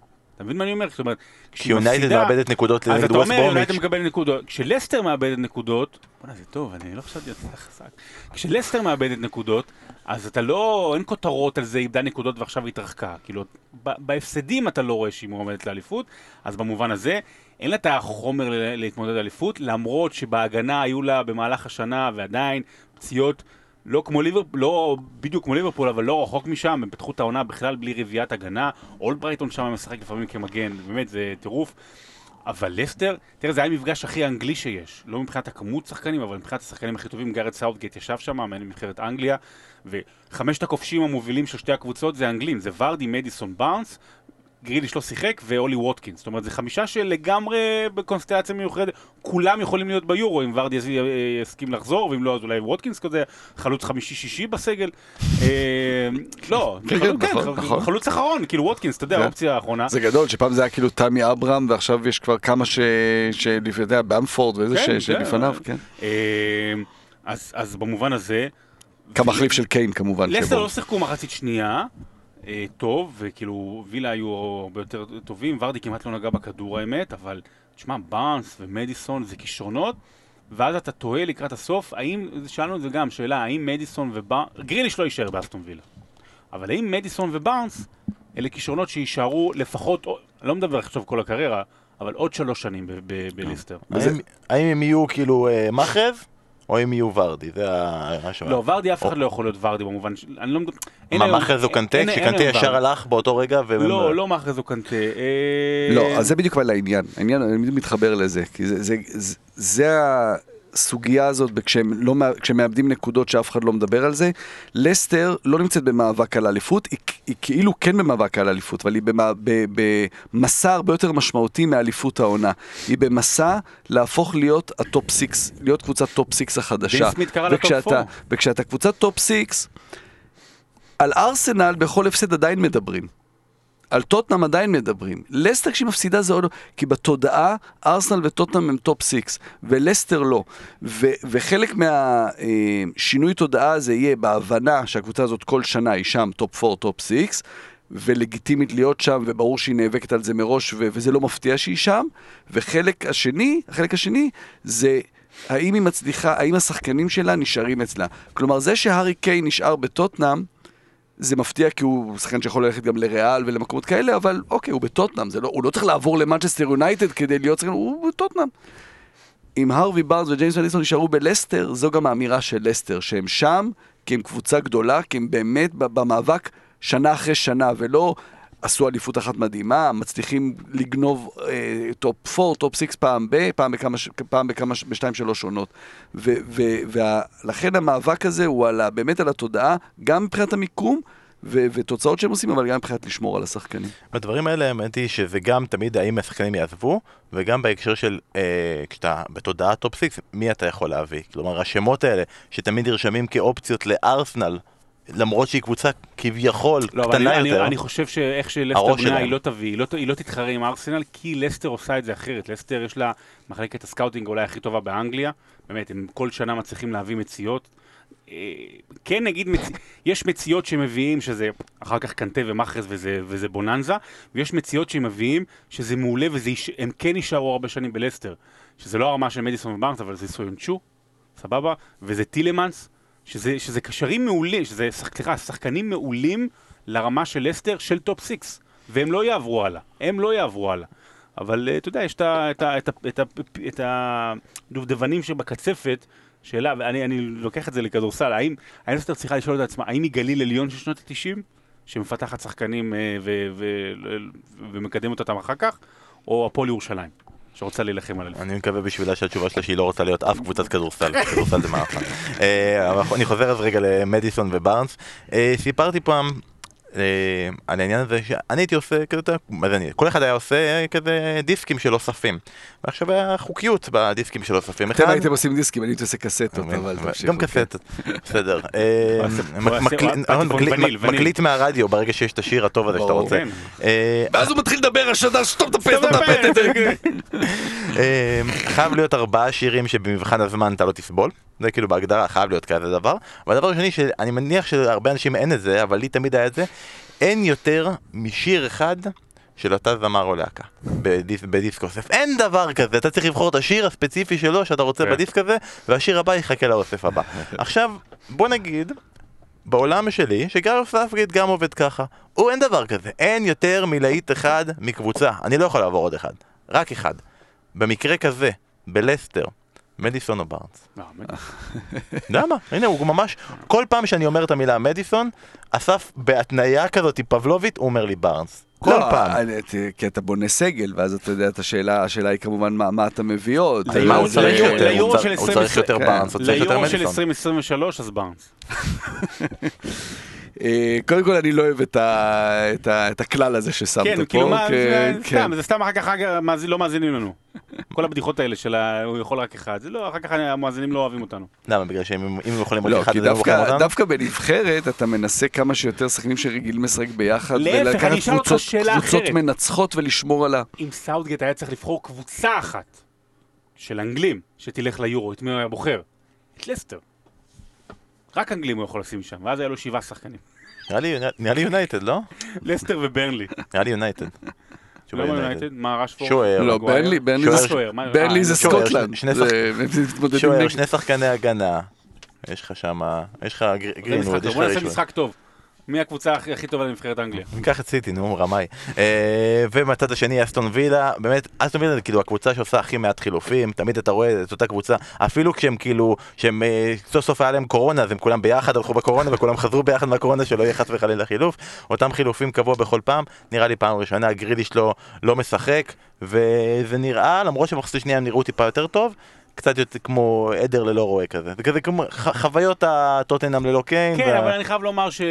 אתה מבין מה אני אומר? זאת אומרת, כי יונייטד מאבדת נקודות אז אתה אומר. יונייטד מקבל נקודות. כשלסטר מאבדת נקודות, בוא'נה זה טוב, אני לא חשבתי על זה חזק. כשלסטר מאבדת נקודות, אז אתה לא, אין כותרות על זה, איבדה נקודות ועכשיו התרחקה. כאילו, בהפסדים אתה לא רואה שהיא מועמדת לאליפות, אז במובן הזה, אין לה את החומר להתמודד אליפות, למרות שבהגנה היו לה במהלך השנה ועדיין פציעות. לא כמו ליברפול, לא בדיוק כמו ליברפול, אבל לא רחוק משם, הם פתחו את העונה בכלל בלי רביעיית הגנה, אולברייטון שם משחק לפעמים כמגן, באמת זה טירוף. אבל לסטר, תראה, זה היה המפגש הכי אנגלי שיש. לא מבחינת הכמות שחקנים, אבל מבחינת השחקנים הכי טובים, גארת' סאות'גייט ישב שם, מאמן נבחרת אנגליה, וחמשת הכובשים המובילים של שתי הקבוצות זה אנגלים, זה ורדי, מדיסון, בארנס, גריליש לא שיחק, ואולי ווטקינס. זאת אומרת, זה חמישה שלגמרי בקונסטלציה מיוחדת, כולם יכולים להיות ביורו, אם ורדי יס- יסכים לחזור, ואם לא, אז אולי ווטקינס כזה, חלוץ חמישי-שישי בסגל. אה, לא, *laughs* כן, חלוץ- כן, נכון, נכון. חלוץ אחרון, כאילו ווטקינס, אתה יודע. האופציה האחרונה. זה גדול, שפעם זה היה כאילו תמי אברהם, ועכשיו יש כבר כמה ש... שלפני, אתה יודע, במפורד ואיזה כן, שלפניו, כן. אה, אז, במובן הזה, כמחליף של קיין כמובן. לסטר. לא שיחקו מחצית שנייה, אה, טוב, וכאילו וילה היו הרבה יותר טובים, ורדי כמעט לא נגע בכדור האמת, אבל תשמע, בארנס ומדיסון זה כישרונות, ואז אתה תוהה לקראת הסוף, האם, שאלנו את זה גם, שאלה, האם מדיסון ובארנס, גריליש לא יישאר באסטון וילה, אבל האם מדיסון ובארנס אלה כישרונות שיישארו לפחות, לא מדבר עכשיו כל הקריירה, אבל עוד שלוש שנים בליסטר. האם הם יהיו כאילו אה, מחרב, או הם יהיו ורדי? זה ה- השאלה. לא, ורדי אף אחד לא יכול להיות ורדי במובן של... אני לא מה, או אין- קנטה? אין- אין שקנטה היום ישר. הלך באותו רגע? והם- לא, לא מאחז או קנטה. אה, לא, אז זה בדיוק אבל העניין. העניין, אני מתחבר לזה. כי זה הסוגיה הזאת, כשהם, לא, כשהם מאבדים נקודות שאף אחד לא מדבר על זה. לסטר לא נמצאת במאבק על אליפות, היא, היא כאילו כן במאבק על אליפות, אבל היא במה, ב, במסע הרבה יותר משמעותי מאליפות העונה. היא במסע להפוך להיות ה top six, להיות קבוצת top six החדשה. דין סמית קרא לה top וכשאתה- four. וכשאתה קבוצת top six, על ארסנל בכל הפסד עדיין מדברים. על טוטנאם עדיין מדברים. לסטר כשהיא מפסידה זה עוד... לא- כי בתודעה, ארסנל וטוטנאם הם top six, ולסטר לא. ו- וחלק מהשינוי תודעה הזה יהיה בהבנה שהקבוצה הזאת כל שנה היא שם top 4, top 6, ולגיטימית להיות שם, וברור שהיא נאבקת על זה מראש, ו- וזה לא מפתיע שהיא שם. וחלק השני, החלק השני, זה... האם היא מצליחה, האם השחקנים שלה נשארים אצלה. כלומר, זה שהארי קיי נשאר בטוטנאם, זה מפתיע כי הוא שחקן שיכול ללכת גם לריאל ולמקומות כאלה, אבל אוקיי, הוא בטוטנאם, לא, הוא לא צריך לעבור למנצ'סטר יונייטד כדי להיות שחקן, הוא בטוטנאם. אם הארווי בארנס וג'יימס מדיסון נשארו בלסטר, זו גם האמירה של לסטר, שהם שם כי הם קבוצה גדולה, כי הם באמת במאבק שנה אחרי שנה, ולא עשו אליפות אחת מדהימה, מצליחים לגנוב אה, top 4, top 6 פעם ב, פעם בכמה, פעם בכמה, בשתיים שלוש עונות. ולכן המאבק הזה הוא על, באמת על התודעה, גם מבחינת המיקום, ו- ותוצאות שהם עושים, אבל גם מבחינת לשמור על השחקנים. בדברים האלה האמת היא שזה גם תמיד האם השחקנים יעזבו, וגם בהקשר של אה, כשאתה בתודעה top 6, מי אתה יכול להביא? כלומר, השמות האלה שתמיד נרשמים כאופציות לארסנל, למרות שהיא קבוצה כביכול לא, קטנה אני, יותר. אני, אני חושב שאיך שלסטר בנויה. היא לא תביא, היא לא, היא לא תתחרה עם ארסנל, כי לסטר עושה את זה אחרת. לסטר יש לה מחלקת ה scouting אולי הכי טובה באנגליה, באמת, הם כל שנה מצליחים להביא מציאות. אה, כן נגיד, מצ... יש מציאות שמביאים שזה אחר כך קנטה ומאהרז וזה, וזה בוננזה, ויש מציאות שהם מביאים שזה מעולה והם כן יישארו הרבה שנים בלסטר. שזה לא הרמה של מדיסון ובארנס, אבל זה סויונצ'ו, סבבה? וזה טילמנס, שזה, שזה קשרים מעולים, שזה, סליחה, שחקנים מעולים לרמה של לסטר של top six, והם לא יעברו הלאה, הם לא יעברו הלאה. אבל אה, אתה יודע, יש את הדובדבנים שבקצפת, שאלה, ואני אני לוקח את זה לכדורסל, האם, האם לסטר צריכה לשאול את עצמה, האם היא גליל עליון של שנות ה-90, שמפתחת שחקנים אה, ומקדמת אותם אחר כך, או הפועל ירושלים, שרוצה להילחם על אליפות? אני מקווה בשבילה שהתשובה שלה שהיא לא רוצה להיות אף קבוצת כדורסל, *laughs* כדורסל זה מערכה. אה, אני חוזר אז רגע למדיסון ובארנס. אה, סיפרתי פעם על העניין הזה שאני הייתי עושה כזה, אתה יודע, מה זה אני, כל אחד היה עושה אה, כזה דיסקים של אוספים. ועכשיו היה חוקיות בדיסקים של אוספים. אתם הייתם עושים דיסקים, אני הייתי עושה קסטות, אבל תמשיכו. גם כן. קסטות, בסדר. *laughs* אה, מק- עושה- מקליט- מהרדיו ברגע שיש את השיר הטוב הזה שאתה. רוצה. כן. אה, ואז הוא מתחיל לדבר, השדר, סתום את הפה, סתום את הפה. אה, חייב להיות ארבעה שירים שבמבחן הזמן אתה לא תסבול. זה כאילו בהגדרה חייב להיות כזה דבר. והדבר השני שאני מניח שלהרבה אנשים אין את זה, אבל לי תמיד היה את זה, אין יותר משיר אחד של אותה זמר או להקה בדיס, בדיסק אוסף. אין דבר כזה, אתה צריך לבחור את השיר הספציפי שלו שאתה רוצה כן. בדיסק הזה, והשיר הבא יחכה לאוסף הבא. *laughs* עכשיו, בוא נגיד, בעולם שלי, שגר ספגית גם עובד ככה. הוא אין דבר כזה, אין יותר מלהיט אחד מקבוצה. אני לא יכול לעבור עוד אחד, רק אחד. במקרה כזה, בלסטר, מדיסון או בארנס. לא. למה? הנה, הוא ממש, כל פעם שאני אומר את המילה מדיסון, אסף בהתניה כזאת פבלובית, הוא אומר לי בארנס. כל לא, פעם. אני- ת- כי אתה בונה סגל, ואז אתה יודע את השאלה, השאלה היא כמובן מה מה אתה מביא עוד. מה הוא צריך יותר? הוא צריך- של הוא 20, צריך יותר כן. בארנס, הוא צריך יותר ליורו של מדיסון. 2023 אז בארנס. *laughs* אה, קודם כל אני לא אוהב את ה- את ה- את הכלל הזה ששמת פה. כן, כאילו מה, כן, זה כן. סתם, זה סתם אחר כך אחר כך לא מאזינים לנו. כל הבדיחות האלה של הוא יכול רק אחד, זה לא, אחר כך המאזינים לא אוהבים אותנו. למה? בגלל שאם אם הם יכולים רק לא, אחד, כי אז הם בוחרים אותנו? דווקא בנבחרת אתה מנסה כמה שיותר שחקנים שרגילים לשחק ביחד, אותך קבוצות, קבוצות. מנצחות ולשמור על ה... אם סאוטגייט היה צריך לבחור קבוצה אחת של אנגלים שתלך ליורו, את מי הוא היה בוחר? את לסטר. רק אנגלים הוא יכול לשים שם, ואז היה לו שבעה שחקנים. נראה לי- יונייטד, לא? לסטר וברנלי. נראה לי יונייטד. למה יונייטד? מה רשפורד? שוער. לא? ברנלי, זה- שוער, מה- ברנלי זה שוער, סקוטלנד. שוער, שני שחקני הגנה. יש לך שם, יש לך גרינווד, יש. לך בוא נעשה. משחק טוב. מי הקבוצה הכי טובה לנבחרת אנגליה? ניקח את סיטי, נו, רמאי. אה, ומהצד השני אסטון וילה, באמת, אסטון וילה זה כאילו הקבוצה שעושה הכי מעט חילופים, תמיד אתה רואה את אותה קבוצה, אפילו כשהם כאילו, שהם אה, סוף סוף היה להם קורונה, אז הם כולם ביחד הלכו בקורונה וכולם חזרו ביחד מהקורונה, שלא יהיה חס וחלילה חילוף. אותם חילופים קבוע בכל פעם, נראה לי פעם ראשונה גריליש לא, לא משחק, וזה נראה, למרות שבמחצית השנייה הם נראו טיפה יותר טוב. קצת יותר כמו עדר ללא רועה כזה, זה כזה כמו ח- חוויות הטוטנאם ללא קיין, כן, וה- אבל אני חייב לומר ש...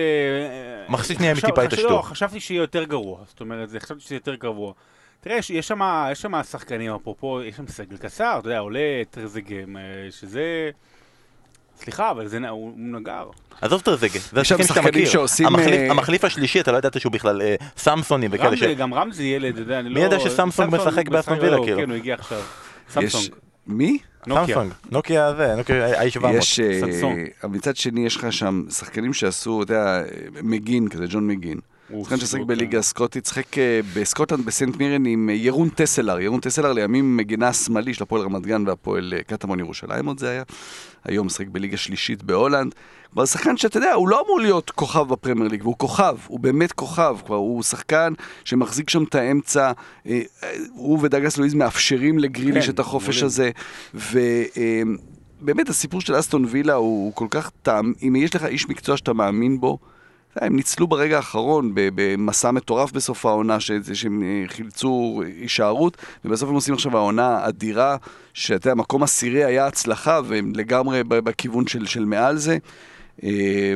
מחצית שנייה הם חשב- טיפה חשב- התעשתו. לא, חשבתי שיהיה יותר גרוע. זאת אומרת, זה- חשבתי שזה יותר גרוע. תראה, יש- שם יש שם שחקנים, אפרופו, יש שם סגל קצר, אתה יודע, עולה טרזגם, אה, שזה... סליחה, אבל זה הוא הוא נגר. עזוב טרזגה, זה השחקנים שאתה מכיר. שעושים, המחליף, אה, המחליף השלישי, אתה לא ידעת שהוא בכלל אה, סמסונים וכאלה ש... גם רמזי ילד, אתה יודע, אני לא... מי ידע שסמסונג משחק באסטון וילה, לא, כאילו? כן, הוא הגיע עכשיו. יש- סמסונג, מי? נוקיה. סמסונג, נוקיה זה, נוקיה i700. יש, אה, סמסונג. מצד שני יש לך שם שחקנים שעשו, אתה יודע, מקגין כזה, ג'ון מקגין. שחקן שיחק, בליגה הסקוטית, שיחק אה, בסקוטלנד בסנט מירן עם אה, ירון טסלר. ירון טסלר לימים מגינה השמאלי של הפועל רמת גן והפועל קטמון ירושלים עוד זה היה. היום משחק בליגה שלישית בהולנד. כבר שחקן שאתה יודע, הוא לא אמור להיות כוכב בפרמייר ליג, והוא כוכב, הוא באמת כוכב. כבר הוא שחקן שמחזיק שם את האמצע. אה, אה, הוא ודגלס לואיז מאפשרים לגריליש כן, את החופש. הזה. ובאמת הסיפור של אסטון וילה הוא הוא כל כך טעם, אם יש לך איש מקצוע שאתה מאמין בו, יודע, הם ניצלו ברגע האחרון במסע מטורף בסוף העונה, ש- שהם אה, חילצו הישארות, ובסוף הם עושים עכשיו העונה אדירה, שאתה יודע, מקום עשירי היה הצלחה, והם לגמרי בכיוון של, של מעל זה. אה,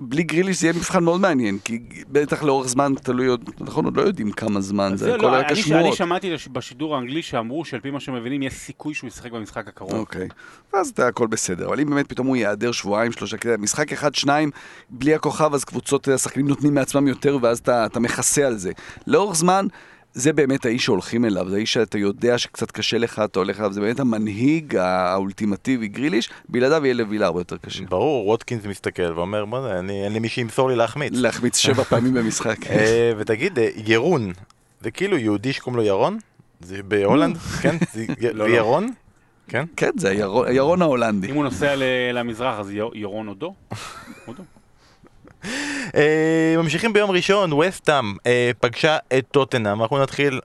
בלי גריליש זה יהיה מבחן מאוד מעניין, כי בטח לאורך זמן, תלוי עוד, נכון, עוד לא יודעים כמה זמן, זה זה הכל לא, רק אני, אני השמועות. שמעתי בשידור האנגלי שאמרו שעל פי מה שמבינים יש סיכוי שהוא ישחק במשחק הקרוב. אוקיי, אז אתה הכל בסדר, אבל אם באמת פתאום הוא ייעדר שבועיים, שלושה, כדי, משחק אחד, שניים, בלי הכוכב, אז קבוצות, השחקנים נותנים מעצמם יותר, ואז אתה, אתה מכסה על זה. לאורך זמן, זה באמת האיש שהולכים אליו, זה האיש שאתה יודע שקצת קשה לך, אתה הולך אליו, זה באמת המנהיג האולטימטיבי, גריליש, בלעדיו יהיה לווילה הרבה יותר קשה. ברור, ווטקינס מסתכל ואומר, בוא'נה, אני- אין לי מי שימסור לי להחמיץ. להחמיץ שבע *laughs* פעמים במשחק. אה, ותגיד, אה, ירון, זה כאילו יהודי שקוראים לו ירון? זה בהולנד? *laughs* כן? זה י- לא. וירון? כן? כן, זה הירון, ההולנדי. אם הוא נוסע למזרח אז יר- ירון עודו? *laughs* עודו. אה, ממשיכים ביום ראשון, וסטאם אה, פגשה את טוטנאם, אנחנו נתחיל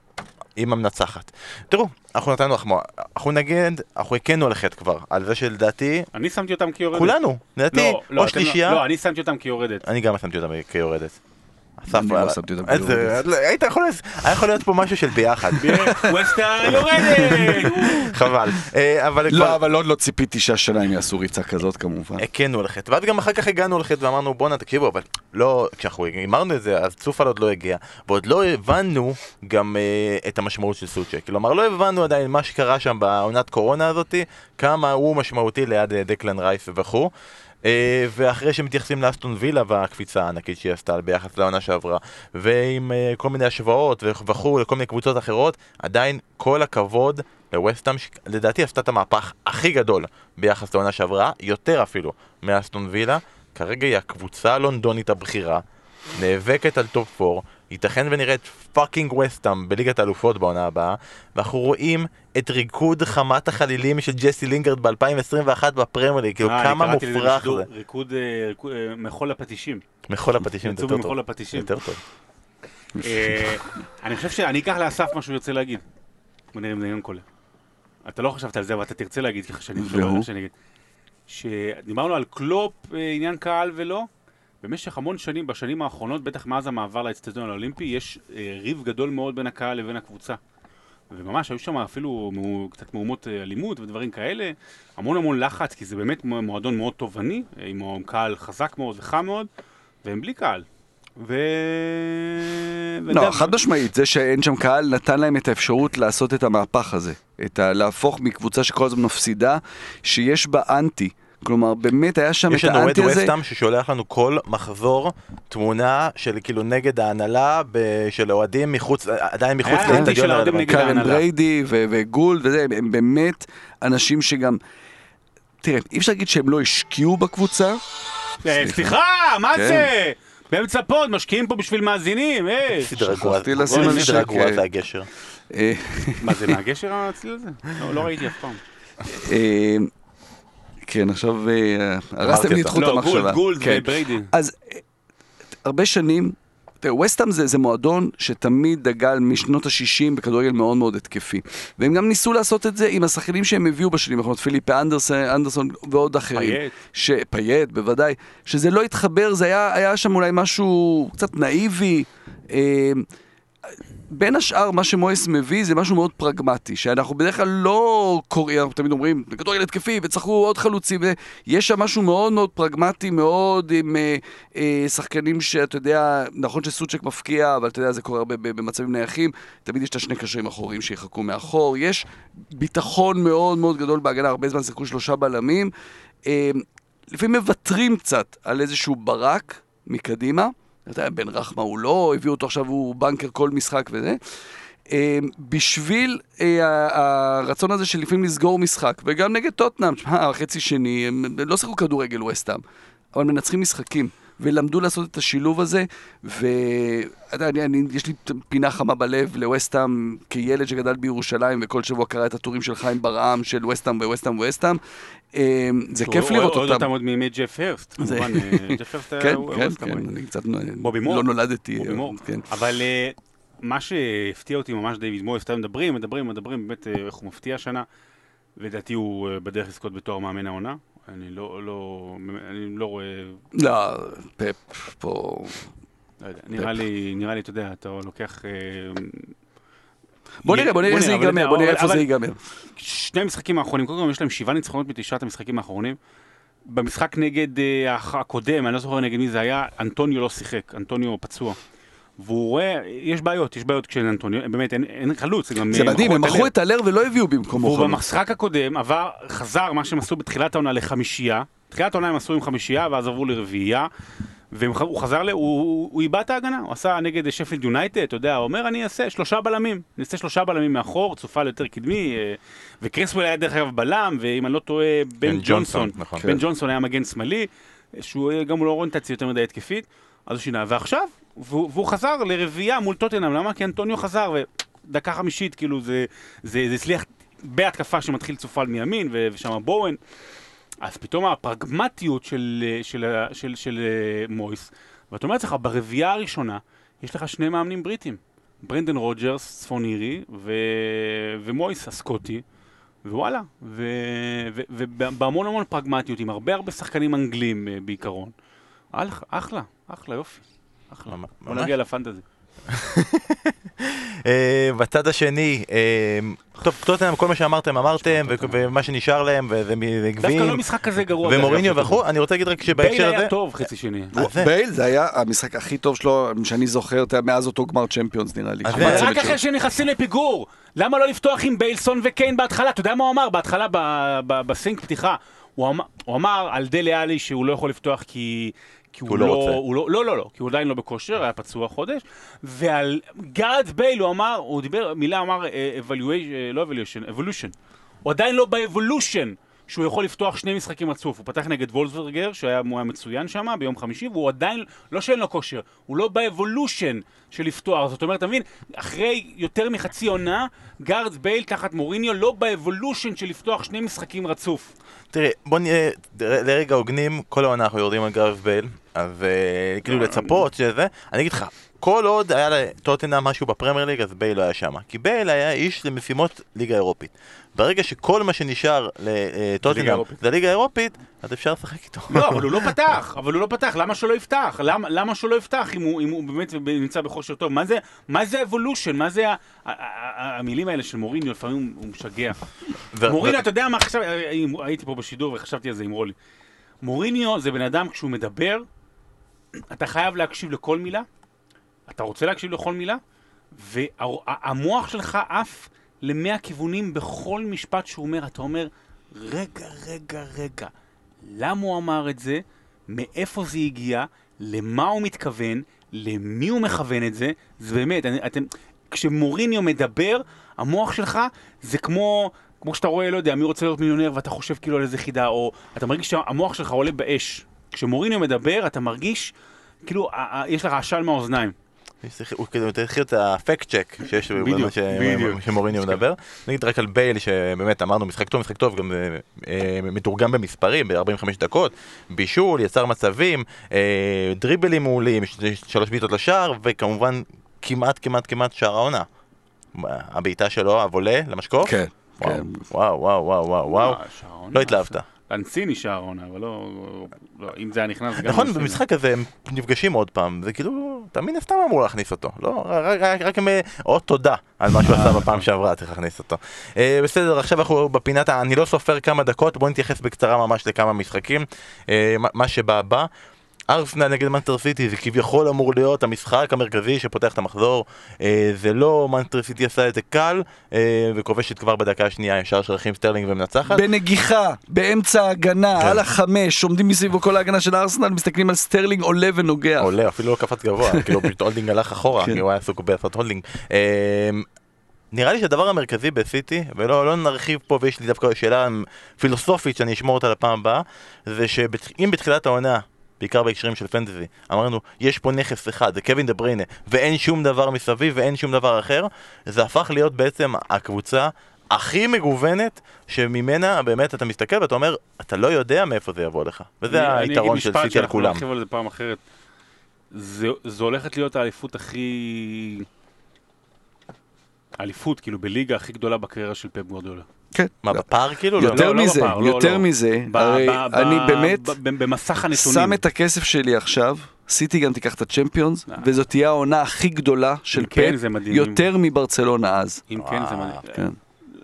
עם המנצחת. תראו, אנחנו נתנו החמאה, אנחנו נגיד, אנחנו הכינו על החטא כבר, על זה שלדעתי, אני שמתי אותם כיורדת. כולנו, לדעתי, לא, לא, או לא- שלישייה, לא, אני שמתי אותם כיורדת. אני גם שמתי אותם כיורדת. אסף, לא. היית יכול, היה יכול להיות פה משהו של ביחד, *laughs* ווסטה יורדת! חבל. אה, אבל לא, אבל עוד לא ציפיתי שהשנה הם יעשו ריצה כזאת כמובן. הכינו על החטא, ואז גם אחר כך הגענו לחטא ואמרנו בואנה תקשיבו אבל לא, כשאנחנו אמרנו את זה אז צופל עוד לא הגיע ועוד לא הבנו גם אה, את המשמעות של סוצ'ק, כלומר לא הבנו עדיין מה שקרה שם בעונת קורונה הזאתי, כמה הוא משמעותי ליד אה, דקלן רייס וכו' ואחרי שמתייחסים לאסטון וילה והקפיצה הענקית שהיא עשתה ביחס לעונה שעברה ועם אה, כל מיני השוואות וכו' לכל מיני קבוצות אחרות עדיין כל הכבוד לווסטהאם שלדעתי עשתה את המהפך הכי גדול ביחס לעונה שעברה, יותר אפילו מאסטון וילה. כרגע היא הקבוצה הלונדונית הבכירה נאבקת על top 4 ייתכן ונראה את fucking וסטאם בליגת האלופות בעונה הבאה ואנחנו רואים את ריקוד חמת החלילים של ג'סי לינגרד ב-2021 בפרמייר ליג, כאילו אה, כמה מופרך זה. ריקוד, אה, ריקוד, אה, מחול הפטישים. מחול הפטישים יותר טוב. הפטישים. יותר טוב. אני חושב שאני אקח לאסף מה שהוא ירצה להגיד. בוא נראה אם זה עניין קולה. אתה לא חשבת על זה, אבל אתה תרצה להגיד ככה שאני חושב שאני אגיד. שדיברנו על קלופ, עניין קהל ולא. במשך המון שנים, בשנים האחרונות, בטח מאז המעבר לאצטדיון האולימפי, יש אה, ריב גדול מאוד בין הקהל לבין הקבוצה. וממש היו שם אפילו קצת מהומות אה, אלימות ודברים כאלה, המון המון לחץ, כי זה באמת מועדון מאוד תובעני, אה, עם קהל חזק מאוד וחם מאוד, והם בלי קהל. ו... לא, וגם- חד משמעית, זה שאין שם קהל נתן להם את האפשרות לעשות את המהפך הזה. את ה... להפוך מקבוצה שכל הזמן מפסידה, שיש בה אנטי. כלומר, באמת היה שם יש את לנו אוהד האנטי הזה. ווסטאם ששולח לנו כל מחזור תמונה של כאילו נגד ההנהלה ב- של אוהדים מחוץ, עדיין מחוץ האוהדים הרלוונטי. ההנהלה. בריידי ו- וגולד וזה, הם באמת אנשים שגם... תראה, אי אפשר להגיד שהם לא השקיעו בקבוצה. אה, סליחה, מה כן. זה? באמצע פוד, משקיעים פה בשביל מאזינים, אה. סדרה גרועה, שכחתי לשים על סדרה זה, גרועה כן. זה הגשר. אה, מה זה, *laughs* מהגשר הצליל הזה? לא- לא ראיתי אף פעם. כן, עכשיו אה, הרסתם לי את. חוט לא, המחשבה. גולד, גולד כן. ובריידי. אז אה, הרבה שנים, וסטאם זה, זה מועדון שתמיד דגל משנות ה-60 בכדורגל מאוד מאוד התקפי. והם גם ניסו לעשות את זה עם השחקנים שהם הביאו בשנים האחרונות, פיליפה אנדרסון, אנדרסון ועוד אחרים. פייט. ש... פייט, בוודאי. שזה לא התחבר, זה היה, היה שם אולי משהו קצת נאיבי. אה, בין השאר, מה שמואס מביא זה משהו מאוד פרגמטי, שאנחנו בדרך כלל לא קוראים, אנחנו תמיד אומרים, כדורגל התקפי וצרכו עוד חלוצים, ו- יש שם משהו מאוד מאוד פרגמטי, מאוד עם אה, אה, שחקנים שאתה יודע, נכון שסוצ'ק מבקיע, אבל אתה יודע, זה קורה הרבה במצבים נייחים, תמיד יש את השני קשרים אחוריים שיחכו מאחור, יש ביטחון מאוד מאוד גדול בהגנה, הרבה זמן שיחקו שלושה בלמים, אה, לפעמים מוותרים קצת על איזשהו ברק מקדימה. אתה יודע, בן רחמה הוא לא, הביאו אותו עכשיו, הוא בנקר כל משחק וזה. אה, בשביל אה, הרצון הזה של לפעמים לסגור משחק, וגם נגד טוטנאם, תשמע, חצי שני, הם לא שיחקו כדורגל וסטאם, אבל מנצחים משחקים, ולמדו לעשות את השילוב הזה, ואתה יודע, אני, אני, יש לי פינה חמה בלב לווסטאם כילד שגדל בירושלים, וכל שבוע קרא את הטורים של חיים ברעם של וסטאם וווסטאם וווסטאם. אה, זה כיף לראות הוא עוד אותם. אותם עוד מימי ג'ף הרסט, כמובן, אה, ג'ף הרסט *laughs* כן, הוא- כן, הוא כן, כמובן. אני קצת. לא נולדתי. כן. אבל אה, מה שהפתיע אותי ממש דיוויד מויס, אתם מדברים, מדברים, מדברים, באמת אה, איך הוא מפתיע השנה, ולדעתי הוא אה, בדרך לזכות בתואר מאמן העונה. אני לא, לא, אני לא רואה, לא, פפ פה... לא יודע, נראה לי, נראה לי, אתה יודע, אתה לוקח... אה, בוא נראה, בוא נראה איך זה ייגמר, בוא נראה איפה זה ייגמר. שני המשחקים האחרונים, קודם כל יש להם שבעה ניצחונות מתשעת המשחקים האחרונים. במשחק נגד אה, הקודם, אני לא זוכר נגד מי זה היה, אנטוניו לא שיחק, אנטוניו פצוע. והוא רואה, יש בעיות, יש בעיות כשאין אנטוניו, באמת אין, אין חלוץ, זה גם... זה מדהים, הם מכרו. את הלר ולא הביאו במקומו והוא חלוץ. במשחק הקודם עבר, חזר מה שהם עשו בתחילת העונה לחמישייה. תחילת העונה הם עשו עם חמישייה, ואז עברו לרביעייה. והוא חזר, ל... הוא, הוא איבד את ההגנה, הוא עשה נגד שפילד יונייטד, אתה יודע, הוא אומר אני אעשה שלושה בלמים, אני אעשה שלושה בלמים מאחור, צופל יותר קדמי, אה, וקריסוול היה דרך אגב בלם, ואם אני לא טועה, בן בן ג'ונסון, ג'ונסון, נכון. בן ג'ונסון היה מגן שמאלי, שהוא אה, גם לא אוריינטציה יותר מדי התקפית, אז הוא שינה, ועכשיו, והוא, והוא חזר לרביעייה מול טוטנאם, למה? כי אנטוניו חזר, ודקה חמישית, כאילו זה, זה, זה הצליח בהתקפה שמתחיל צופל מימין, ו- ושם בואן. אז פתאום הפרגמטיות של, של, של, של, של אה, מויס, ואתה אומר לעצמך, ברביעייה הראשונה יש לך שני מאמנים בריטים. ברנדן רוג'רס, צפון אירי, ו... ומויס הסקוטי, ווואלה, ו... ו... ובהמון המון פרגמטיות, עם הרבה הרבה שחקנים אנגלים אה, בעיקרון. אח- אחלה, אחלה, יופי. אחלה. בוא נגיע לפנטזי. *laughs* אה, בצד השני, אה, טוב, טוטנאם, כל מה שאמרתם אמרתם, ומה שנשאר להם, וזה דווקא לא גביעים, משחק כזה גרוע. ומוריניו. וכו', אני רוצה להגיד רק בייל שבהקשר הזה, היה טוב חצי שני. אז זה- בייל זה היה המשחק הכי טוב שלו, שאני זוכר, מאז אותו גמר צ'מפיונס נראה לי. רק. אחרי שהם נכנסים לפיגור. למה לא לפתוח עם ביילסון וקיין בהתחלה? אתה יודע מה הוא אמר? בהתחלה, בסינק פתיחה. הוא הוא אמר על דלה עלי שהוא לא יכול לפתוח כי... כי הוא, הוא לא לא, רוצה. הוא לא, לא, לא, לא, כי הוא עדיין לא בכושר, היה פצוע חודש. ועל גארת' בייל הוא אמר, הוא דיבר, מילה אמר, אה, evaluation, אה, לא evaluation, evolution. הוא עדיין לא ב-evolution שהוא יכול לפתוח שני משחקים רצוף. הוא פתח נגד וולסברגר, שהיה היה מצוין שם ביום חמישי, והוא עדיין, לא שאין לו כושר, הוא לא ב-evolution של לפתוח. זאת אומרת, אתה מבין, אחרי יותר מחצי עונה, גארת' בייל תחת מוריניו לא ב-evolution של לפתוח שני משחקים רצוף. תראה, בוא נהיה לרגע הוגנים, כל העונה אנחנו יורדים על גארת' בייל, אז אה, כאילו לצפות שזה, אני אגיד לך, כל עוד היה לטוטנאם משהו בפרמייר ליג, אז בייל לא היה שם. כי בייל היה איש למשימות ליגה אירופית. ברגע שכל מה שנשאר לטוטנאם אירופית. זה ליגה אירופית, אז אפשר לשחק איתו. לא, אבל הוא לא *laughs* פתח, אבל הוא לא פתח, למה שלא יפתח? למה, למה שלא יפתח אם הוא, אם הוא באמת נמצא בכושר טוב? מה זה, מה זה evolution? מה זה ה- ה- ה- ה- המילים האלה של מוריניו, לפעמים הוא משגע. מוריניו, אתה יודע מה עכשיו, הייתי פה בשידור וחשבתי על זה עם רולי. מוריניו זה בן אדם, כשהוא מדבר, אתה חייב להקשיב לכל מילה, אתה רוצה להקשיב לכל מילה, והמוח שלך עף למאה כיוונים בכל משפט שהוא אומר. אתה אומר, רגע, רגע, רגע, למה הוא אמר את זה? מאיפה זה הגיע? למה הוא מתכוון? למי הוא מכוון את זה? זה באמת, אני- אתם... כשמוריניו מדבר, המוח שלך זה כמו, כמו שאתה רואה, לא יודע, מי רוצה להיות מיליונר ואתה חושב כאילו על איזה חידה, או אתה מרגיש שהמוח שלך עולה באש. כשמוריניו מדבר, אתה מרגיש כאילו יש לך עשן מהאוזניים. הוא כאילו התחיל את הפקט צ'ק שיש בדיוק. שמוריניו מדבר. נגיד רק על בייל שבאמת אמרנו משחק טוב משחק טוב גם אה, אה, מתורגם במספרים ב-45 דקות בישול יצר מצבים אה, דריבלים מעולים שלוש בעיטות לשער וכמובן כמעט כמעט כמעט שער העונה. הבעיטה שלו הוולה למשקוף. כן, וואו, כן. וואו וואו וואו וואו וואו. לא התלהבת. לנציני שער העונה, אבל לא... לא, אם זה היה נכנס גם... נכון. במשחק הזה הם נפגשים עוד פעם, זה כאילו, אתה מן הסתם אמור להכניס אותו, לא, רק- רק- רק הם, אה, עוד תודה על מה שהוא עשה בפעם שעברה, צריך להכניס אותו. אה, בסדר, עכשיו אנחנו בפינת, אני לא סופר כמה דקות, בואו נתייחס בקצרה ממש לכמה משחקים, אה, מה שבא הבא. ארסנל נגד מנצ'סטר סיטי זה כביכול אמור להיות המשחק המרכזי שפותח את המחזור אה, זה לא מנצ'סטר סיטי עשה את זה קל אה, וכובשת כבר בדקה השנייה שער של רחים סטרלינג ומנצחת בנגיחה, באמצע ההגנה, כן. על החמש, עומדים מסביבו כל ההגנה של ארסנל, מסתכלים על סטרלינג עולה ונוגח. עולה, אפילו לא קפץ גבוה, *laughs* כאילו פשוט הולדינג הלך אחורה, כן. כי הוא היה עסוק בעשות הולדינג. אמ, נראה לי שהדבר המרכזי בסיטי, ולא לא נרחיב פה ויש לי דווקא שאלה פילוסופית שאני אשמור אותה לפעם הבאה, זה שאם בתחילת העונה, בעיקר בהקשרים של פנטזי, אמרנו, יש פה נכס אחד, זה קווין דה בריינה, ואין שום דבר מסביב ואין שום דבר אחר, זה הפך להיות בעצם הקבוצה הכי מגוונת, שממנה באמת אתה מסתכל ואתה אומר, אתה לא יודע מאיפה זה יבוא לך. וזה אני- אני אגיד היתרון של משפט סיטי על שאנחנו כולם. נרחיב על זה פעם אחרת. זה, זו הולכת להיות האליפות הכי... האליפות, כאילו, בליגה הכי גדולה בקריירה של פפ גורדולה. כן. מה, בפער כאילו? לא, יותר לא, לא מזה, בפער, לא, יותר לא. מזה, ב- הרי ב- אני ב- באמת ב- ב- במסך הנתונים. שם את הכסף שלי עכשיו, סיטי גם תיקח את הצ'מפיונס, אה. וזאת תהיה העונה הכי גדולה של כן, מדהים. יותר מברצלונה אז. אם כן, זה וואו, מדהים. כן.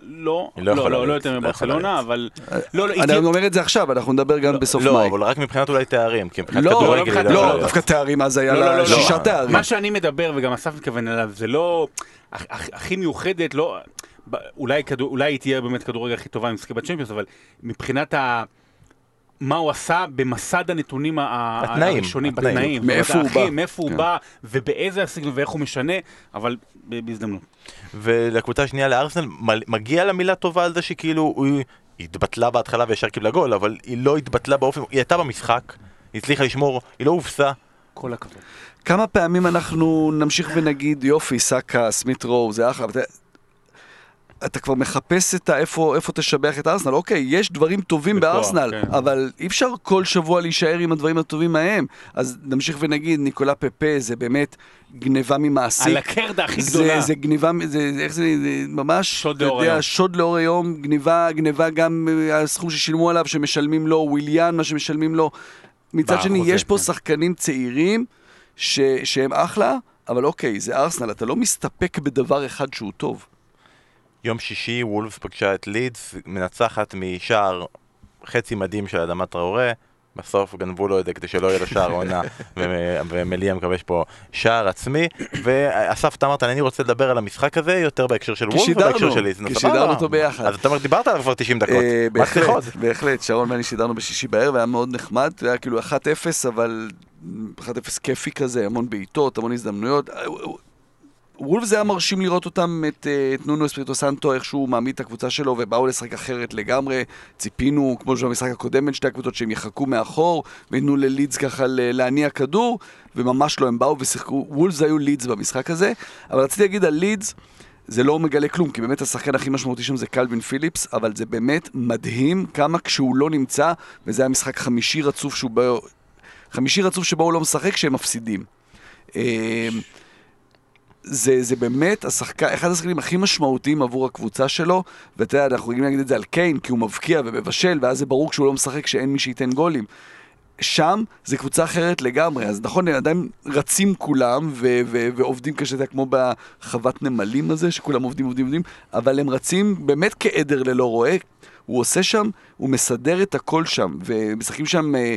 לא, לא לא, לא, לא יותר לא מברצלונה. אבל... לא, לא, היא אני אומר את זה עכשיו, אנחנו נדבר גם בסוף לא, מאי. אבל רק מבחינת אולי תארים, כי מבחינת לא, כדורגל לא, דווקא תארים אז היה לא, לא, לה לא, שישה לא. תארים. מה שאני מדבר, וגם אסף מתכוון אליו, זה לא... הכ- הכ- הכי מיוחדת, לא... אולי, כדור, אולי היא תהיה באמת כדורגל הכי טובה נזכה בצ'מפיונס, אבל מבחינת ה... מה הוא עשה במסד הנתונים התנאים, הראשונים, התנאים. בתנאים. מאיפה הוא בא. מאיפה הוא כן. בא, ובאיזה הסגנון, ואיך הוא משנה, אבל בהזדמנות. ולקבוצה השנייה לארסנל מגיע לה מילה טובה על זה שכאילו היא התבטלה בהתחלה וישר קיבלה גול, אבל היא לא התבטלה באופן, היא הייתה במשחק, היא הצליחה לשמור, היא לא הובסה. כל הכבוד. כמה פעמים אנחנו נמשיך ונגיד, יופי, סאקה, סמית רו, זה אחלה. אתה, כבר מחפש את ה, איפה, איפה תשבח את ארסנל. אוקיי, יש דברים טובים בכוח, בארסנל, כן. אבל אי אפשר כל שבוע להישאר עם הדברים הטובים ההם. אז נמשיך ונגיד, ניקולה פפה זה באמת גניבה ממעסיק. על הקרדה הכי זה, גדולה. זה גניבה, זה, זה, איך זה, זה ממש, שוד לאור יודע, היום. שוד לאור היום, גניבה, גניבה גם אה, הסכום ששילמו עליו, שמשלמים לו, וויליאן, מה שמשלמים לו. מצד שני, באחוזים, יש פה כן. שחקנים צעירים ש, שהם אחלה, אבל אוקיי, זה ארסנל, אתה לא מסתפק בדבר אחד שהוא טוב. יום שישי וולפס פגשה את לידס, מנצחת משער חצי מדהים של אדמת טראורה. בסוף גנבו לו את זה כדי שלא יהיה לו שער עונה, *laughs* ומליה מקווה פה שער עצמי. ואסף, אתה אמרת, אני רוצה לדבר על המשחק הזה יותר בהקשר של וולף שידרנו, ובהקשר של לידס. נו, כי סבבה. שידרנו אותו ביחד. אז אתה אומר, דיברת עליו כבר 90 דקות. אה? בהחלט, בהחלט, שרון ואני שידרנו בשישי בערב, היה מאוד נחמד, היה כאילו 1-0, אבל 1-0 כיפי כזה, המון בעיטות, המון הזדמנויות. וולף זה היה מרשים לראות אותם, את, אה, את נונו אספריטו סנטו, איך שהוא מעמיד את הקבוצה שלו, ובאו לשחק אחרת לגמרי. ציפינו, כמו שבמשחק הקודם בין שתי הקבוצות, שהם יחכו מאחור, וייתנו ללידס ככה להניע כדור, וממש לא, הם באו ושיחקו, וולפס היו לידס במשחק הזה, אבל רציתי להגיד על לידס, זה לא מגלה כלום, כי באמת השחקן הכי משמעותי שם זה קלווין פיליפס, אבל זה באמת מדהים כמה כשהוא לא נמצא, וזה היה משחק חמישי רצוף שהוא בא... חמישי רצוף שבו הוא לא משחק, שהם מפסידים. אמ, זה, זה באמת השחקן, אחד השחקנים הכי משמעותיים עבור הקבוצה שלו, ואתה יודע, אנחנו רגילים להגיד את זה על קיין, כי הוא מבקיע ומבשל, ואז זה ברור כשהוא לא משחק שאין מי שייתן גולים. שם זה קבוצה אחרת לגמרי, אז נכון, הם עדיין רצים כולם ו- ו- ועובדים קשה, אתה כמו בחוות נמלים הזה, שכולם עובדים, עובדים, עובדים, אבל הם רצים באמת כעדר ללא רועה. הוא עושה שם, הוא מסדר את הכל שם, ומשחקים שם, אה,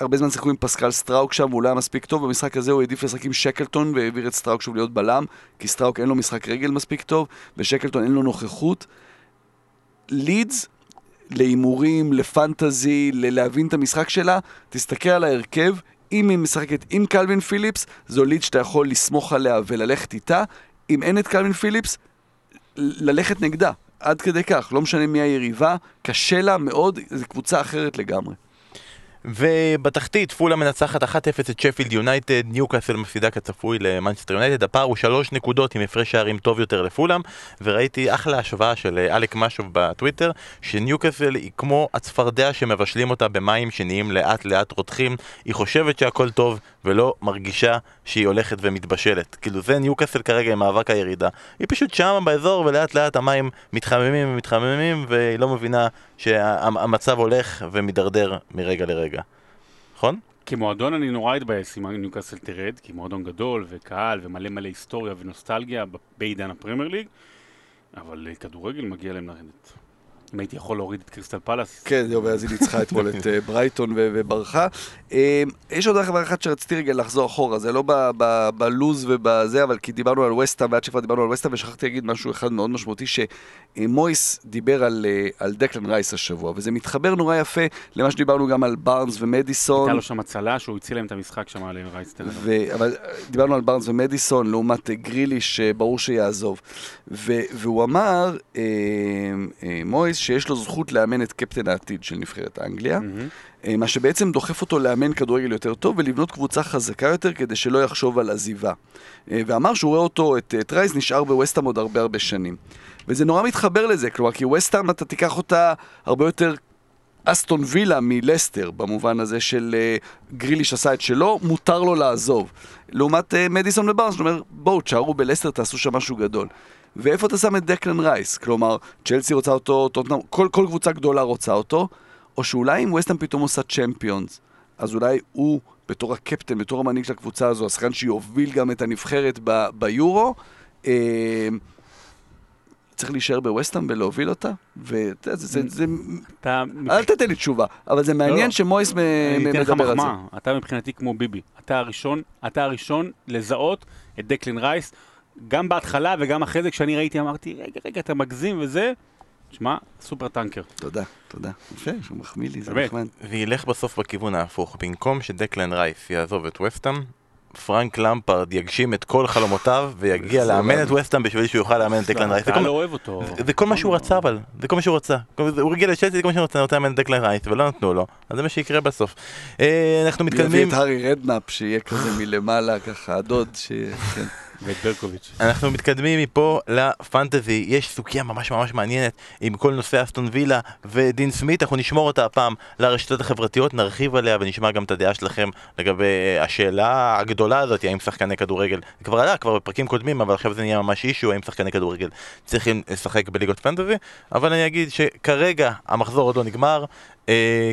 הרבה זמן שיחקו עם פסקל סטראוק שם, והוא לא היה מספיק טוב, במשחק הזה הוא העדיף לשחק עם שקלטון והעביר את סטראוק שוב להיות בלם, כי סטראוק אין לו משחק רגל מספיק טוב, ושקלטון אין לו נוכחות. לידס להימורים, לפנטזי, ל- להבין את המשחק שלה, תסתכל על ההרכב, אם היא משחקת עם קלווין פיליפס, זו לידס שאתה יכול לסמוך עליה וללכת איתה, אם אין את קלווין פיליפס, ללכת נגדה. עד כדי כך, לא משנה מי היריבה, קשה לה מאוד, זו קבוצה אחרת לגמרי. ובתחתית, פולהאם מנצחת 1-0 את שפילד יונייטד, ניוקאסל מפסידה כצפוי למנצ'סטר יונייטד, הפער הוא 3 נקודות עם הפרש שערים טוב יותר לפולאם, וראיתי אחלה השוואה של אה, אלק משוב בטוויטר, שניוקאסל היא כמו הצפרדע שמבשלים אותה במים שנהיים לאט לאט רותחים, היא חושבת שהכל טוב ולא מרגישה שהיא הולכת ומתבשלת. כאילו זה ניוקאסל כרגע עם מאבק הירידה. היא פשוט שמה באזור ולאט לאט המים מתחממים ומתחממים והיא לא מבינה שהמצב הולך ומידרדר מרגע לרגע. נכון? כמועדון אני נורא אתבאס אם ניוקאסל תרד, כי מועדון גדול וקהל ומלא מלא היסטוריה ונוסטלגיה בעידן הפרמייר ליג, אבל אה, כדורגל מגיע להם לרדת. אם הייתי יכול להוריד את קריסטל פלאס. כן, זהו, ואז היא ניצחה אתמול את אה, ברייטון וברחה. אה, יש עוד דבר אחד שרציתי רגע לחזור אחורה, זה לא בלוז ובזה, אבל כי דיברנו על וסטאם, ועד שכבר דיברנו על וסטאם, ושכחתי להגיד משהו אחד מאוד משמעותי, שמויס דיבר על, אה, על דקלן רייס השבוע, וזה מתחבר נורא יפה למה שדיברנו גם על בארנס ומדיסון. הייתה לו שם הצלה שהוא הציל להם את המשחק שם על רייס. אבל דיברנו על בארנס ומדיסון לעומת גריליש, ברור שיעזוב. והוא אמר, מויס, שיש לו זכות לאמן את קפטן העתיד של נבחרת אנגליה, mm-hmm. מה שבעצם דוחף אותו לאמן כדורגל יותר טוב ולבנות קבוצה חזקה יותר כדי שלא יחשוב על עזיבה. אה, ואמר שהוא רואה אותו, את, את רייס, נשאר בווסטהאם עוד הרבה הרבה שנים. וזה נורא מתחבר לזה, כלומר, כי ווסטהאם אתה תיקח אותה הרבה יותר אסטון וילה מלסטר, במובן הזה של אה, גריליש עשה את שלו, מותר לו לעזוב. לעומת אה, מדיסון ובארנס, שאומר, בואו, תשארו בלסטר, תעשו שם משהו גדול. ואיפה אתה שם את דקלן רייס? כלומר, צ'לסי רוצה אותו, טוטנאם, כל, כל קבוצה גדולה רוצה אותו, או שאולי אם ווסטהאם פתאום עושה צ'מפיונס, אז אולי הוא, בתור הקפטן, בתור המנהיג של הקבוצה הזו, השחקן שיוביל גם את הנבחרת ב, ביורו, אה, צריך להישאר בווסטהאם ולהוביל אותה, ואתה יודע, זה, זה, אתה... אל תתן לי תשובה, אבל זה מעניין לא, לא. שמויס מדבר על זה. אתה מבחינתי כמו ביבי, אתה הראשון, אתה הראשון לזהות את דקלין רייס, גם בהתחלה וגם אחרי זה, כשאני ראיתי, אמרתי, רגע, רגע, אתה מגזים וזה. שמע, סופר טנקר. תודה, תודה. יפה, שהוא מחמיא לי, זה נחמד. וילך בסוף בכיוון ההפוך. במקום שדקלן רייס יעזוב את וסטאם, פרנק למפרד יגשים את כל חלומותיו ויגיע לאמן את וסטאם בשביל שהוא יוכל לאמן את דקלן רייס. אתה לא אוהב אותו. זה כל מה שהוא רצה אבל, זה כל מה שהוא רצה. הוא רגיל לצ'לסי, זה כל מה שהוא רצה, רוצה לאמן את דקלן רייס ולא נתנו לו. אז זה מה שיקרה בסוף. אה, אנחנו מתקדמים... יביא את הארי רדנאפ שיהיה כזה מלמעלה ככה, הדוד ש... ואת ברקוביץ'. אנחנו מתקדמים מפה לפנטזי, יש סוגיה ממש ממש מעניינת עם כל נושא אסטון וילה ודין סמית, אנחנו נשמור אותה הפעם לרשתות החברתיות, נרחיב עליה ונשמע גם את הדעה שלכם לגבי אה, השאלה הגדולה הזאת, האם שחקני כדורגל, זה כבר עלה כבר בפרקים קודמים, אבל עכשיו זה נהיה ממש אישו, האם שחקני כדורגל צריכים לשחק בליגות פנטזי, אבל אני אגיד שכרגע המחזור עוד לא נגמר,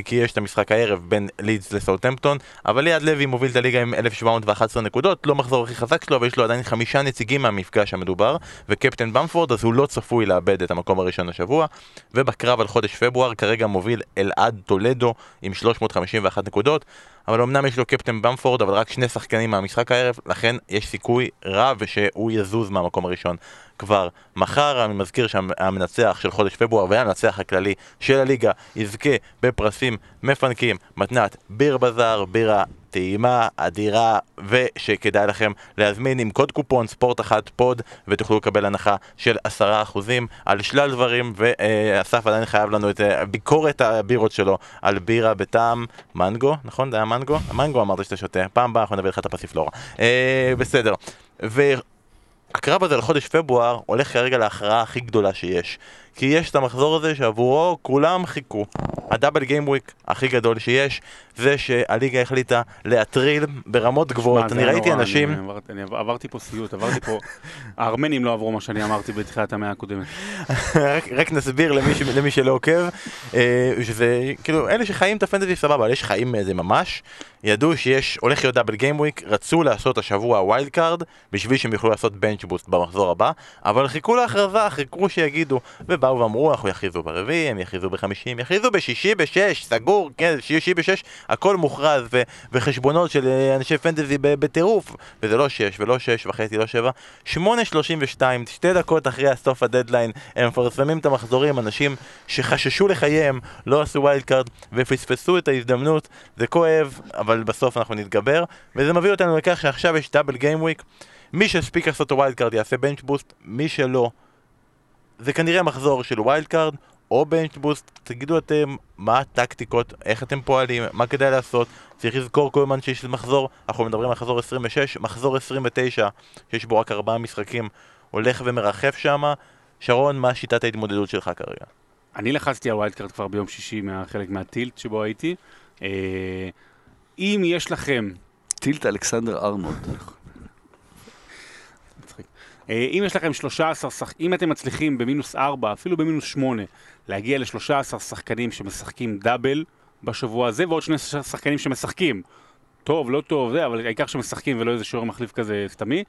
כי יש את המשחק הערב בין לידס לסאוטמפטון, אבל ליעד לוי מוביל את הליגה עם 1711 נקודות, לא מחזור הכי חזק שלו, ויש לו עדיין חמישה נציגים מהמפגש המדובר, וקפטן במפורד, אז הוא לא צפוי לאבד את המקום הראשון השבוע, ובקרב על חודש פברואר כרגע מוביל אלעד טולדו עם 351 נקודות, אבל אמנם יש לו קפטן במפורד, אבל רק שני שחקנים מהמשחק הערב, לכן יש סיכוי רב שהוא יזוז מהמקום הראשון. כבר מחר, אני מזכיר שהמנצח של חודש פברואר והמנצח הכללי של הליגה יזכה בפרסים מפנקים, מתנת ביר בזאר, בירה טעימה אדירה ושכדאי לכם להזמין עם קוד קופון ספורט אחת פוד ותוכלו לקבל הנחה של עשרה אחוזים על שלל דברים ואסף עדיין חייב לנו את אה, ביקורת הבירות שלו על בירה בטעם מנגו, נכון? זה היה מנגו? מנגו אמרת שאתה שותה, פעם הבאה אנחנו נביא לך את הפסיפלורה. אה, בסדר הקרב הזה לחודש פברואר הולך כרגע להכרעה הכי גדולה שיש. כי יש את המחזור הזה שעבורו כולם חיכו. הדאבל גיים וויק הכי גדול שיש זה שהליגה החליטה להטריל ברמות גבוהות. אני ראיתי אנשים אני עברתי פה סיוט, עברתי פה הארמנים לא עברו מה שאני אמרתי בתחילת המאה הקודמת. *laughs* רק נסביר למי שלא עוקב אה, שזה כאילו אלה שחיים את הפנטזי סבבה, אלה שחיים מזה ממש ידעו שיש, הולך להיות double game week, רצו לעשות השבוע wild card בשביל שהם יוכלו לעשות bench boost במחזור הבא, אבל חיכו להכרזה, חיכו שיגידו, ובאו ואמרו, אנחנו יכריזו ברביעי, הם יכריזו בחמישי, יכריזו בשישי, בשש, סגור, כן, שישי בשש, הכל מוכרז, ו- וחשבונות של אה, אנשי פנטזי בטירוף, וזה לא שש, ולא שש וחצי, לא שבע, שמונה שלושים ושתיים, שתי דקות אחרי הסוף הדדליין, הם מפרסמים את המחזורים, אנשים שחששו לחייהם, לא עשו wild card, ופספסו את ההזדמנות, זה כואב, אבל אבל בסוף אנחנו נתגבר, וזה מביא אותנו לכך שעכשיו יש double game week. מי שהספיק לעשות את ה wild card יעשה bench boost, מי שלא, זה כנראה מחזור של wild card או bench boost, תגידו אתם מה הטקטיקות, איך אתם פועלים, מה כדאי לעשות. צריך לזכור כל הזמן שיש מחזור, אנחנו מדברים על מחזור 26, מחזור 29, שיש בו רק ארבעה משחקים, הולך ומרחף שמה. שרון, מה שיטת ההתמודדות שלך כרגע? אני לחצתי על wild card כבר ביום שישי מהחלק מה tilt שבו הייתי. אם יש לכם tilt אלכסנדר ארנולד. אה, אם יש לכם 13 שחק... אם אתם מצליחים במינוס 4, אפילו במינוס 8, להגיע ל-13 שחקנים שמשחקים double בשבוע הזה, ועוד שני שחקנים שמשחקים. טוב, לא טוב, זה, אבל העיקר שמשחקים ולא איזה שוער מחליף כזה סתמי,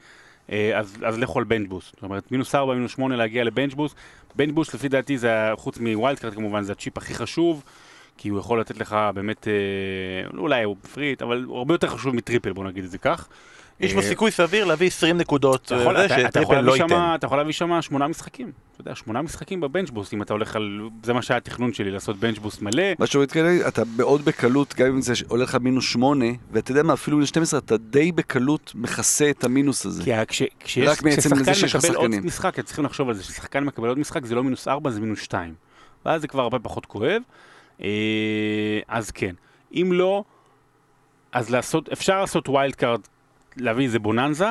אה, אז, אז לכו על bench boost. זאת אומרת, מינוס 4, מינוס 8 להגיע ל bench boost. bench boost לפי דעתי זה, חוץ מ wild card כמובן, זה הצ'יפ הכי חשוב, כי הוא יכול לתת לך באמת, אה, אולי הוא פריט, אבל הוא הרבה יותר חשוב מ triple, בוא נגיד את זה כך. יש בו אה, סיכוי סביר להביא 20 נקודות, אתה יכול, אה, שטריפל לא להביא ייתן. אתה יכול להביא שם שמונה משחקים. אתה יודע, שמונה משחקים בבנצ'בוסט, אם אתה הולך על... זה מה שהיה התכנון שלי, לעשות בנצ'בוסט מלא. מה שהוא התכוון, אתה מאוד בקלות, גם אם זה עולה לך מינוס שמונה, ואתה יודע מה, אפילו מינוס 12, אתה די בקלות מכסה את המינוס הזה. כי כש, כשיש, רק מעצם כששחקן זה שיש לך מקבל עוד. משחק, צריכים לחשוב על זה, כששחקן מקבל עוד משחק זה לא מינוס ארבע, זה מינוס שתיים. ואז זה כבר הרבה פחות כואב. אה, אז כן. אם לא, אז לעשות, אפשר לעשות wild card, להביא איזה בוננזה,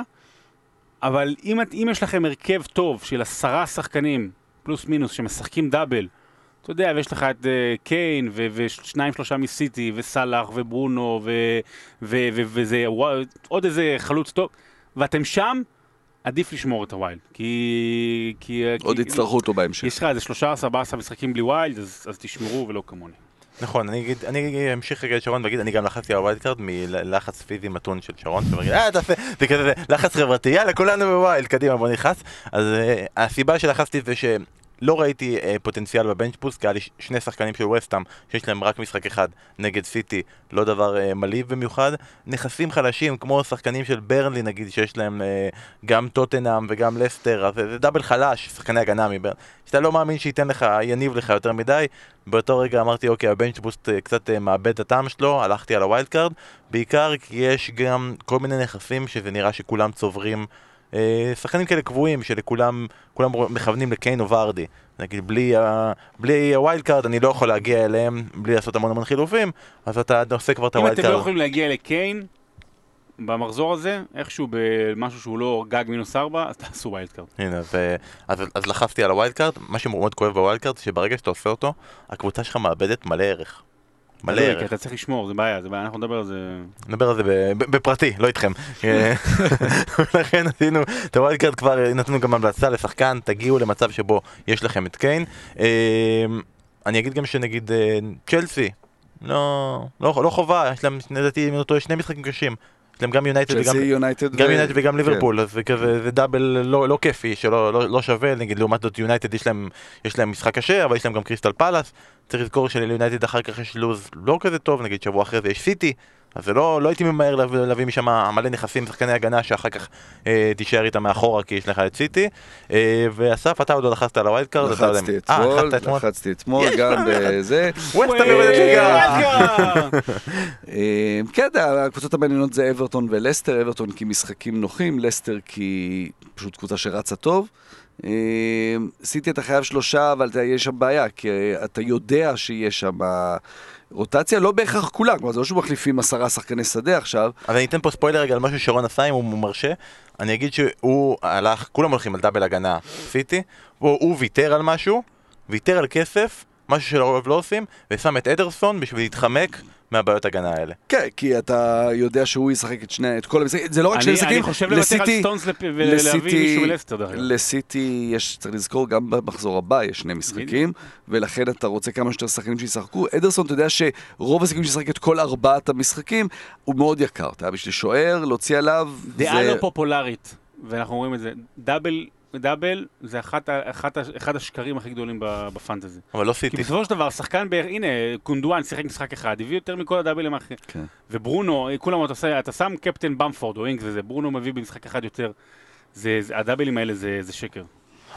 אבל אם, את- אם יש לכם הרכב טוב של עשרה שחקנים, פלוס מינוס, שמשחקים double, אתה יודע, ויש לך את אה, קיין, ו- ושניים שלושה מסיטי, וסאלח, וברונו, ו- ו- ו- וזה, עוד איזה חלוץ טוב, ואתם שם, עדיף לשמור את ה wild. כי... כי עוד כי, יצטרכו אותו בהמשך. יש לך איזה 13-14 משחקים בלי wild, אז, אז תשמרו ולא כמוני. נכון, אני אגיד, אני אמשיך רגע את שרון ואגיד, אני גם לחצתי על ה wild card מלחץ פיזי מתון של שרון, שאומר, אה, תעשה, זה כזה לחץ חברתי, יאללה, כולנו ב wild, קדימה, בוא נכנס. אז אה, הסיבה שלחצתי זה שלא ראיתי אה, פוטנציאל ב bench boost, כי היה לי שני שחקנים של וסטאם, שיש להם רק משחק אחד נגד סיטי, לא דבר אה, מלהיב במיוחד. נכסים חלשים, כמו שחקנים של ברנלי נגיד, שיש להם אה, גם טוטנאם וגם לסטר, אז זה double חלש, שחקני הגנה מברנלי. שאתה לא מאמין שייתן לך, יניב לך יותר מדי. באותו רגע אמרתי, אוקיי, ה bench boost אה, קצת אה, מאבד את הטעם שלו, הלכתי על ה wild card, בעיקר כי יש גם כל מיני נכסים שזה נראה שכולם צוברים. אה, שחקנים כאלה קבועים, שלכולם, כולם מכוונים לקיין או ורדי. נגיד, בלי, ה- בלי ה wild card אני לא יכול להגיע אליהם, בלי לעשות המון המון חילופים, אז אתה עושה כבר את אם ה wild אתם לא card. יכולים להגיע לקיין, במחזור הזה, איכשהו במשהו שהוא לא גג מינוס 4, אז תעשו wild card. הנה, אז, אז, אז לחצתי על ה wild card, מה שמאוד כואב ב wild card זה שברגע שאתה עושה אותו, הקבוצה שלך מאבדת מלא ערך. מלא כי ערך. אתה צריך לשמור, זה בעיה, זה בעיה, אנחנו נדבר על זה. נדבר על זה ב- ב- בפרטי, לא איתכם. *laughs* אה, *laughs* לכן עשינו את ה wild card כבר, נתנו גם המלצה לשחקן, תגיעו למצב שבו יש לכם את קיין. אה, אני אגיד גם שנגיד אה, צ'לסי, לא, לא, לא חובה, יש להם, לדעתי, אם אני לא טועה, שני משחקים קשים. יש להם גם יונייטד וגם... צ'לסי, יונייטד גם ו- יונייטד וגם כן. ליברפול, אז זה כזה, זה double לא, לא כיפי, שלא לא, לא שווה, נגיד לעומת זאת יונייטד יש להם, יש להם משחק קשה, אבל יש להם גם קריסטל פלאס, צריך לזכור שליונייטד אחר כך יש לו"ז לא כזה טוב, נגיד שבוע אחרי זה יש סיטי, אז זה לא, לא הייתי ממהר להביא, להביא משם מלא נכסים, שחקני הגנה שאחר כך אה, תישאר איתם מאחורה כי יש לך את סיטי, אה, ואסף אתה עוד לא לחצת על ה wild card, לחצתי אה, אתמול, לחצת אתמול? לחצתי אתמול גם. בזה. ווסטהאם יורדת ליגה. אה, כן, הקבוצות המעניינות זה אברטון ולסטר, אברטון כי משחקים נוחים, לסטר כי פשוט קבוצה שרצה טוב. אה, סיטי אתה חייב שלושה, אבל אתה- יש שם בעיה, כי אה, אתה יודע שיש שם רוטציה, לא בהכרח כולם, כלומר זה לא שמחליפים עשרה שחקני שדה עכשיו, אז אני אתן פה ספוילר רגע על משהו שרון עשה אם הוא מרשה. אני אגיד שהוא הלך, כולם הולכים על דאבל הגנה סיטי, הוא, הוא ויתר על משהו, ויתר על כסף, משהו שלרוב לא עושים, ושם את אדרסון בשביל להתחמק מהבעיות הגנה האלה. כן, כי אתה יודע שהוא ישחק את שני, את כל המשחקים, זה לא רק שני אני, משחקים, אני חושב לוותר על סטונס ולהביא מישהו מלסטר דרך אגב. לסיטי יש, צריך לזכור, גם במחזור הבא יש שני משחקים, ולכן אתה רוצה כמה שיותר שחקנים שישחקו. אדרסון, אתה יודע שרוב הסיכויים שישחק את כל ארבעת המשחקים, הוא מאוד יקר. אתה יודע, בשביל שוער, להוציא עליו, דעה זה... לא פופולרית, ואנחנו רואים את זה. double, double זה אחת, אחת, אחד השקרים הכי גדולים ב- ב fantasy. אבל לא כי סיטי. בסופו של דבר, שחקן בערך, הנה, גונדואן שיחק משחק אחד, הביא יותר מכל הדאבלים האחרים. כן. וברונו, כולם, אתה, עושה, אתה שם קפטן במפורד או אינגס וזה, ברונו מביא במשחק אחד יותר. זה, זה, הדאבלים האלה זה, זה שקר. אני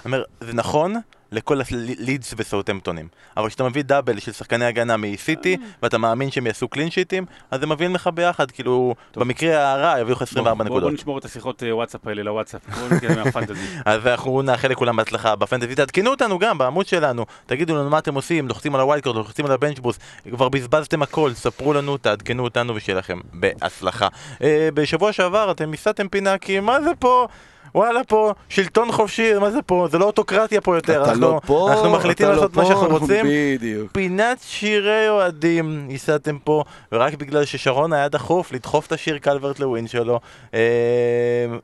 אומר, זה נכון לכל הלידס וסאוטמפטונים. אבל כשאתה מביא double של שחקני הגנה מסיטי, ואתה מאמין שהם יעשו clean sheet ים, אז הם מביאים לך ביחד, כאילו, במקרה הרע יביאו לך 24 בוא- נקודות. בוא נשמור את השיחות אה, וואטסאפ האלה לוואטסאפ. *laughs* אז אנחנו נאחל לכולם בהצלחה ב fantasy, תעדכנו אותנו גם בעמוד שלנו, תגידו לנו מה אתם עושים, לוחצים על ה wild card, לוחצים על ה bench boost, כבר בזבזתם הכל, ספרו לנו, תעדכנו אותנו ושיהיה לכם בהצלחה. אה, בשבוע שעבר אתם הסעתם פינה כי מה זה פה? וואלה פה, שלטון חופשי, מה זה פה? זה לא אוטוקרטיה פה יותר, אתה אנחנו, לא פה, אנחנו מחליטים לא לעשות מה פה, שאנחנו אנחנו- רוצים. בדיוק. פינת שירי אוהדים הסעתם פה, ורק בגלל ששרון היה דחוף לדחוף את השיר קלברט לווין שלו, אה,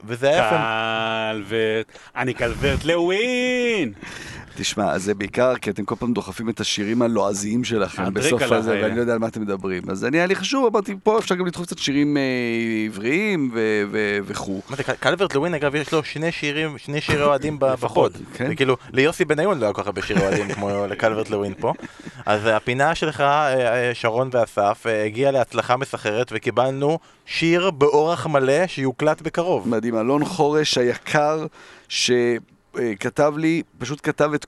וזה היה יפה. קלברט, אני קלברט לווין! תשמע, זה בעיקר כי אתם כל פעם דוחפים את השירים הלועזיים שלכם בסוף הזה. ואני לא יודע על מה אתם מדברים. אז אני, היה לי חשוב, אמרתי, פה אפשר גם לדחוף קצת שירים אה, עבריים וכו'. מה זה, קל- קלברט לווין אגב יש לו שני שירים, שני שירי אוהדים ב- בפוד. כן. כאילו, ליוסי בניון לא היה כל כך הרבה שירי אוהדים כמו לקלברט לווין פה. אז הפינה שלך, אה, אה, שרון ואסף, הגיעה להצלחה מסחררת וקיבלנו שיר באורח מלא שיוקלט בקרוב. מדהים, אלון חורש היקר, שכתב לי, פשוט כתב את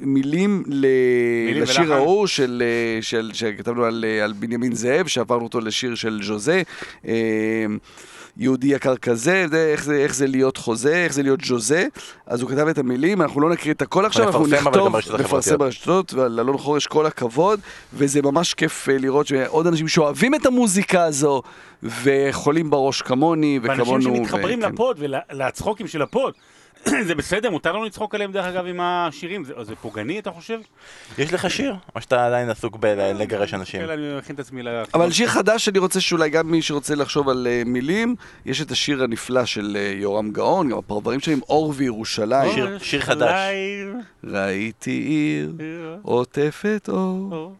מילים ל... מילים לשיר ולחן. ההוא של, אה, של, שכתבנו על, אה, על בנימין זאב, שעברנו אותו לשיר של ז'וזה. אה, יהודי יקר כזה, זה, איך, זה, איך זה להיות חוזה, איך זה להיות ז'וזה, אז הוא כתב את המילים, אנחנו לא נקריא את הכל עכשיו, אנחנו נכתוב, נפרסם. ברשתות, ועל אלון חורש כל הכבוד, וזה ממש כיף אה, לראות שעוד אנשים שאוהבים את המוזיקה הזו, וחולים בראש כמוני, וכמונו. ואנשים שמתחברים וכן. לפוד ולצחוקים של הפוד. *clears throat* זה בסדר, מותר לנו לצחוק עליהם דרך אגב עם השירים, זה זה פוגעני אתה חושב? יש לך שיר? או שאתה עדיין עסוק בלגרש אנשים? כן, אני מכין את עצמי ל... אבל שיר חדש שאני רוצה שאולי גם מי שרוצה לחשוב על uh, מילים, יש את השיר הנפלא של uh, יורם גאון, גם הפרברים שלי עם אור וירושלים. שיר- שיר חדש. ראיתי עיר עוטפת אור.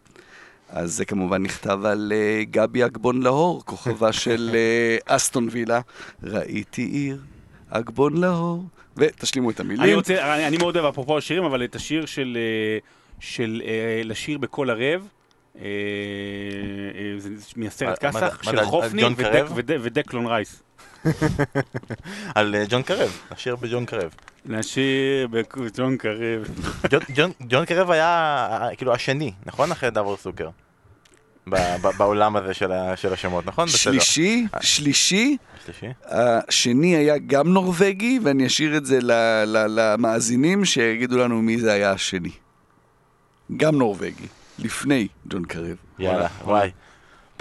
אז זה כמובן נכתב על uh, גבי אגבון לאור, כוכבה של uh, אסטון וילה. ראיתי עיר, אגבון לאור. ותשלימו את אני המילים. רוצה, אני אני מאוד אוהב אפרופו השירים, אבל את השיר של, של אה, לשיר בקול ערב, זה מהסרט מה- מה כסח, מה של על חופני ודקלון רייס. *laughs* על אה, ג'ון קרב, השיר בג'ון קרב. לשיר בג'ון קרב. ג'ון- קרב היה אה, כאילו השני, נכון? אחרי דאבור סוקר. בעולם הזה של ה- של השמות, נכון? בסדר. שלישי, שלישי, שלישי. השני היה גם נורבגי, ואני אשאיר את זה ל- ל- למאזינים שיגידו לנו מי זה היה השני. גם נורבגי, לפני ג'ון קרב. יאללה, וואי.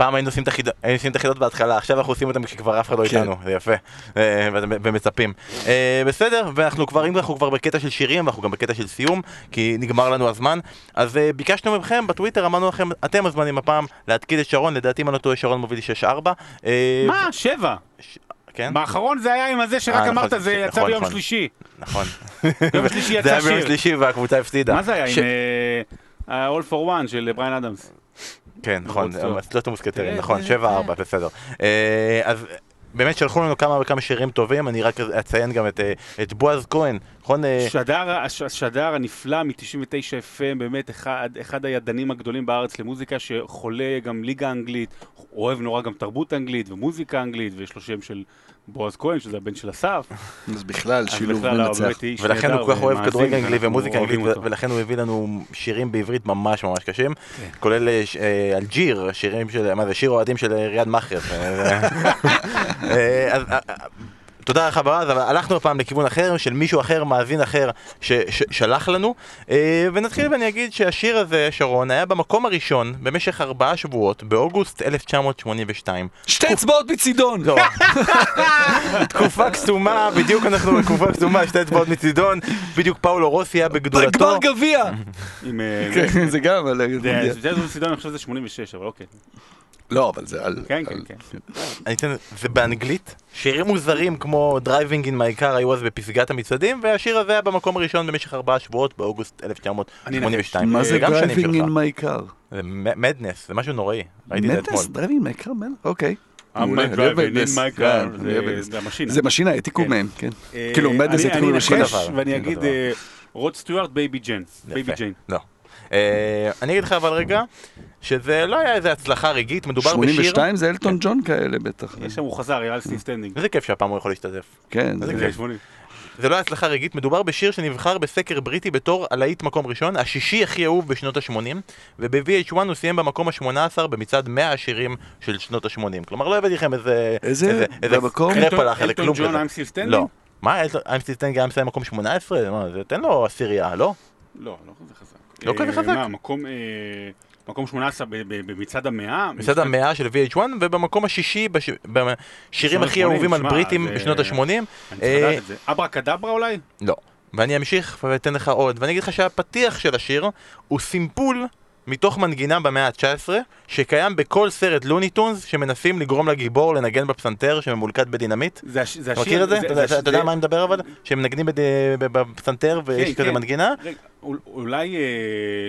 פעם היינו עושים את החידות- היינו עושים את החידות בהתחלה, עכשיו אנחנו עושים אותם כשכבר אף אחד לא כן. איתנו, זה יפה, אה, ומצפים. אה, בסדר, ואנחנו כבר, אם אנחנו כבר בקטע של שירים, ואנחנו גם בקטע של סיום, כי נגמר לנו הזמן, אז אה, ביקשנו מכם בטוויטר, אמרנו לכם, אתם מוזמנים הפעם להתקיד את שרון, לדעתי אם אני לא טועה שרון מוביל 6-4. אה, מה? שבע. כן? באחרון זה היה עם הזה אה, שרק נכון, אמרת, זה יצא נכון, ביום נכון. שלישי. נכון. *laughs* ביום שלישי זה יצא היה ביום שיר. שלישי והקבוצה הפסידה. מה זה היה? ש- עם All for One של בריין אדמס. כן, נכון, רוד סטיוארט. משלושת המוסקטרים, נכון, כן, 7-4, בסדר. אה, אז באמת שלחו לנו כמה וכמה שירים טובים, אני רק אציין גם את, אה, את בועז כהן, נכון? אה, שדר, הש- השדר הנפלא מ-99 FM, באמת אחד, אחד הידענים הגדולים בארץ למוזיקה, שחולה גם ליגה אנגלית, אוהב נורא גם תרבות אנגלית ומוזיקה אנגלית, ויש לו שם של בועז כהן, שזה הבן של אסף. *laughs* אז בכלל, שילוב מנצח. ולכן הוא כל כך אוהב כדורגל אנגלי ומוזיקה אנגלית. ולכן הוא הביא לנו שירים בעברית ממש ממש קשים, כן. כולל אה, אה, אלג'יר, שירים של, מה זה, שיר אוהדים של אה, ריאד מאכר. *laughs* אה, אה, אה, אה, תודה לך ברז, אבל הלכנו הפעם לכיוון אחר, של מישהו אחר, מאזין אחר, ששלח לנו. אה, ונתחיל ואני אגיד שהשיר הזה, שרון, היה במקום הראשון במשך ארבעה שבועות, באוגוסט 1982. שתי אצבעות מצידון! לא. *laughs* תקופה קסומה, בדיוק אנחנו בתקופה קסומה, שתי אצבעות מצידון, בדיוק פאולו רוסי היה בגדולתו. גמר גביע! אה, כן, זה גם זה זה זו סידון, אני חושב שזה 86, אבל אוקיי. לא, אבל זה על... כן, כן, כן. אני אתן, זה באנגלית, שירים מוזרים כמו Driving in my car היו אז בפסגת המצעדים, והשיר הזה היה במקום הראשון במשך ארבעה שבועות באוגוסט 1982. מה זה driving שלך. in my car? זה מדנס, זה משהו נוראי, ראיתי את זה אתמול. מדנס? Driving my car? אוקיי. Driving in my car, כן, זה- משינה, העתיקו כן. מהם, כן. אה, כאילו, מדנס אני משינה. ואני כן, אגיד. אה, רוד סטיוארט Baby Jane. Baby. Jane. לא. אה, אני אגיד לך אבל רגע, שזה לא היה איזה הצלחה רגעית, מדובר בשיר... 82 זה אלטון ג'ון כאלה בטח. יש שם, הוא חזר, I'm still standing. איזה כיף שהפעם הוא יכול להשתתף. כן, איזה זה- כיף. 80. זה לא היה הצלחה רגעית, מדובר בשיר שנבחר בסקר בריטי בתור הלהיט מקום ראשון, השישי הכי אהוב בשנות ה-80, וב-VH1 הוא סיים במקום ה-18 במצעד 100 השירים של שנות ה-80. כלומר, לא הבאתי לכם איזה... איזה? איזה במקום? קרפ על החלק, אלטון כלום ג'ון, כזה. I'm still standing? לא. מה, I'm still standing היה מסיים מקום 18? מה, זה- תן לו עשירייה, לא? לא, לא כזה חזק. לא כזה אה, חזק? מה, מקום... אה, מקום 18 ב- ב- במצעד המאה? מצעד המאה של VH1, ובמקום השישי בש- בשירים הכי אהובים על בריטים בשנות ה-80. אני צריך לדעת את זה. אברה קדברה אולי? לא. ואני אמשיך ואתן לך עוד, ואני אגיד לך שהפתיח של השיר הוא סימפול מתוך מנגינה במאה ה-19, שקיים בכל סרט לוני טונס שמנסים לגרום לגיבור לנגן בפסנתר שממולכד בדינמיט. זה הש- זה אתה השיר... מכיר את זה? אתה יודע- זה- אתה יודע זה- מה אני מדבר אבל? שהם מנגנים בד- בפסנתר ויש כן, כזה כן. מנגינה? רגע, אולי אה,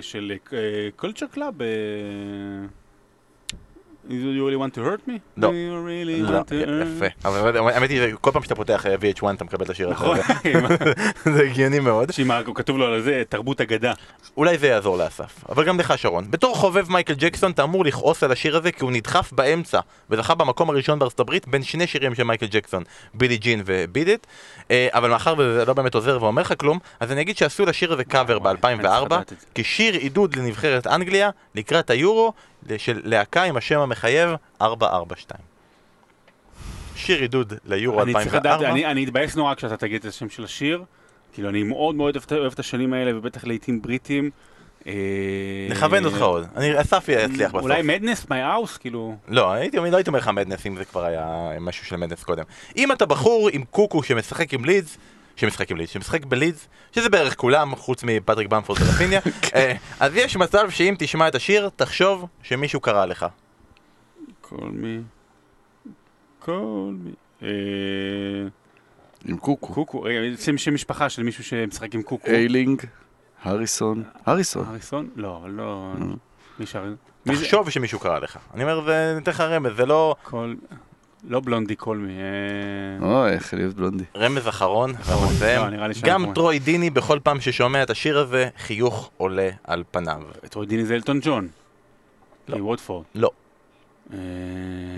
של קולצ'ר קלאב? You really want to hurt me? לא. Do you really לא, want to hurt יפה. אבל האמת היא, כל פעם שאתה פותח אה, VH1 אתה מקבל את השיר הזה. נכון, *laughs* זה הגיוני מאוד. ה- כתוב לו על זה תרבות אגדה. אולי זה יעזור לאסף, אבל גם לך שרון. בתור חובב מייקל ג'קסון אתה אמור לכעוס על השיר הזה כי הוא נדחף באמצע וזכה במקום הראשון בארצות הברית בין שני שירים של מייקל ג'קסון, בילי ג'ין וביד איט אבל מאחר וזה לא באמת עוזר ואומר לך כלום, אז אני אגיד שעשו לשיר הזה קאבר וואי, אני צריך ב-2004 לדעת את זה. כשיר עידוד לנבחרת אנגליה לקראת היורו של להקה עם השם המחייב 442. שיר עידוד ליורו אני צריך לדעת, 2004 אני אני אתבאס נורא כשאתה תגיד את השם של השיר. כאילו, אני מאוד מאוד אוהב את- השנים האלה, ובטח להיטים בריטים. אה, נכוון אותך עוד, אני- אסף יצליח בסוף. אולי מדנס, my house, כאילו... לא, הייתי, לא הייתי אומר לך מדנס אם זה כבר היה משהו של מדנס קודם. אם אתה בחור עם קוקו שמשחק עם לידס, שמשחק עם לידס, שמשחק בלידס, שזה בערך כולם, חוץ מפטריק במפורד ורפיניה, *laughs* אה, אז יש מצב שאם תשמע את השיר, תחשוב שמישהו קרא לך. call me, call me. אה, עם קוקו. קוקו, רגע, שם שם משפחה של מישהו שמשחק עם קוקו. איילינג, הריסון. הריסון. הריסון? לא, לא... אה. מי שר? מי זה? תחשוב שמישהו קרא לך. אני אומר, זה ניתן לך רמז, זה לא קול... לא בלונדי קול מי. אה, אוי, איך אוהב בלונדי. רמז אחרון, לא, שאני גם טרוי דיני בכל פעם ששומע את השיר הזה, חיוך עולה על פניו. את רוידיני זה אלטון ג'ון. לא. לא. אה,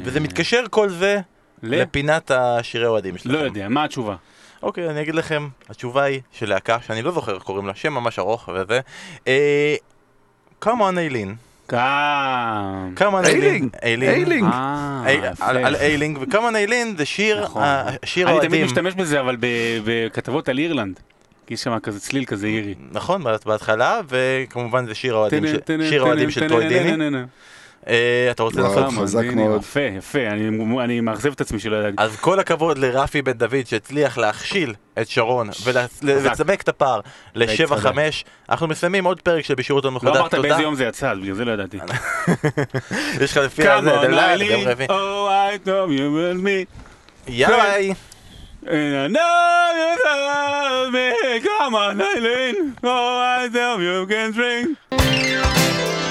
וזה מתקשר כל זה. לפינת השירי אוהדים שלכם. לא יודע, מה התשובה? אוקיי, אני אגיד לכם, התשובה היא של להקה, שאני לא זוכר איך קוראים לה, שם ממש ארוך וזה. אה... Come on איילין. On איילינג. איילינג. אה. על איילינג, on איילין זה שיר, נכון. ה- שיר אני תמיד אוהדים. משתמש בזה, אבל בכתבות על אירלנד. כי יש שם כזה צליל כזה אירי. נכון, בהת- בהתחלה, וכמובן זה שיר האוהדים של- שיר אה, אתה רוצה. לעשות? חזק מאוד. יפה, יפה, אני- אני מאכזב את עצמי שלא ידעתי. אז כל הכבוד לרפי בן דוד שהצליח להכשיל את שרון ולצמק את הפער לשבע תודה. חמש. אנחנו מסיימים עוד פרק של בשירות לא המחודש. אמרת תודה. באיזה יום זה יצא, אז בגלל זה לא ידעתי. *laughs* יש לך לפי הזה, oh I know you will me, יאללה. and I know you love me, come on Eileen, oh I know you can drink.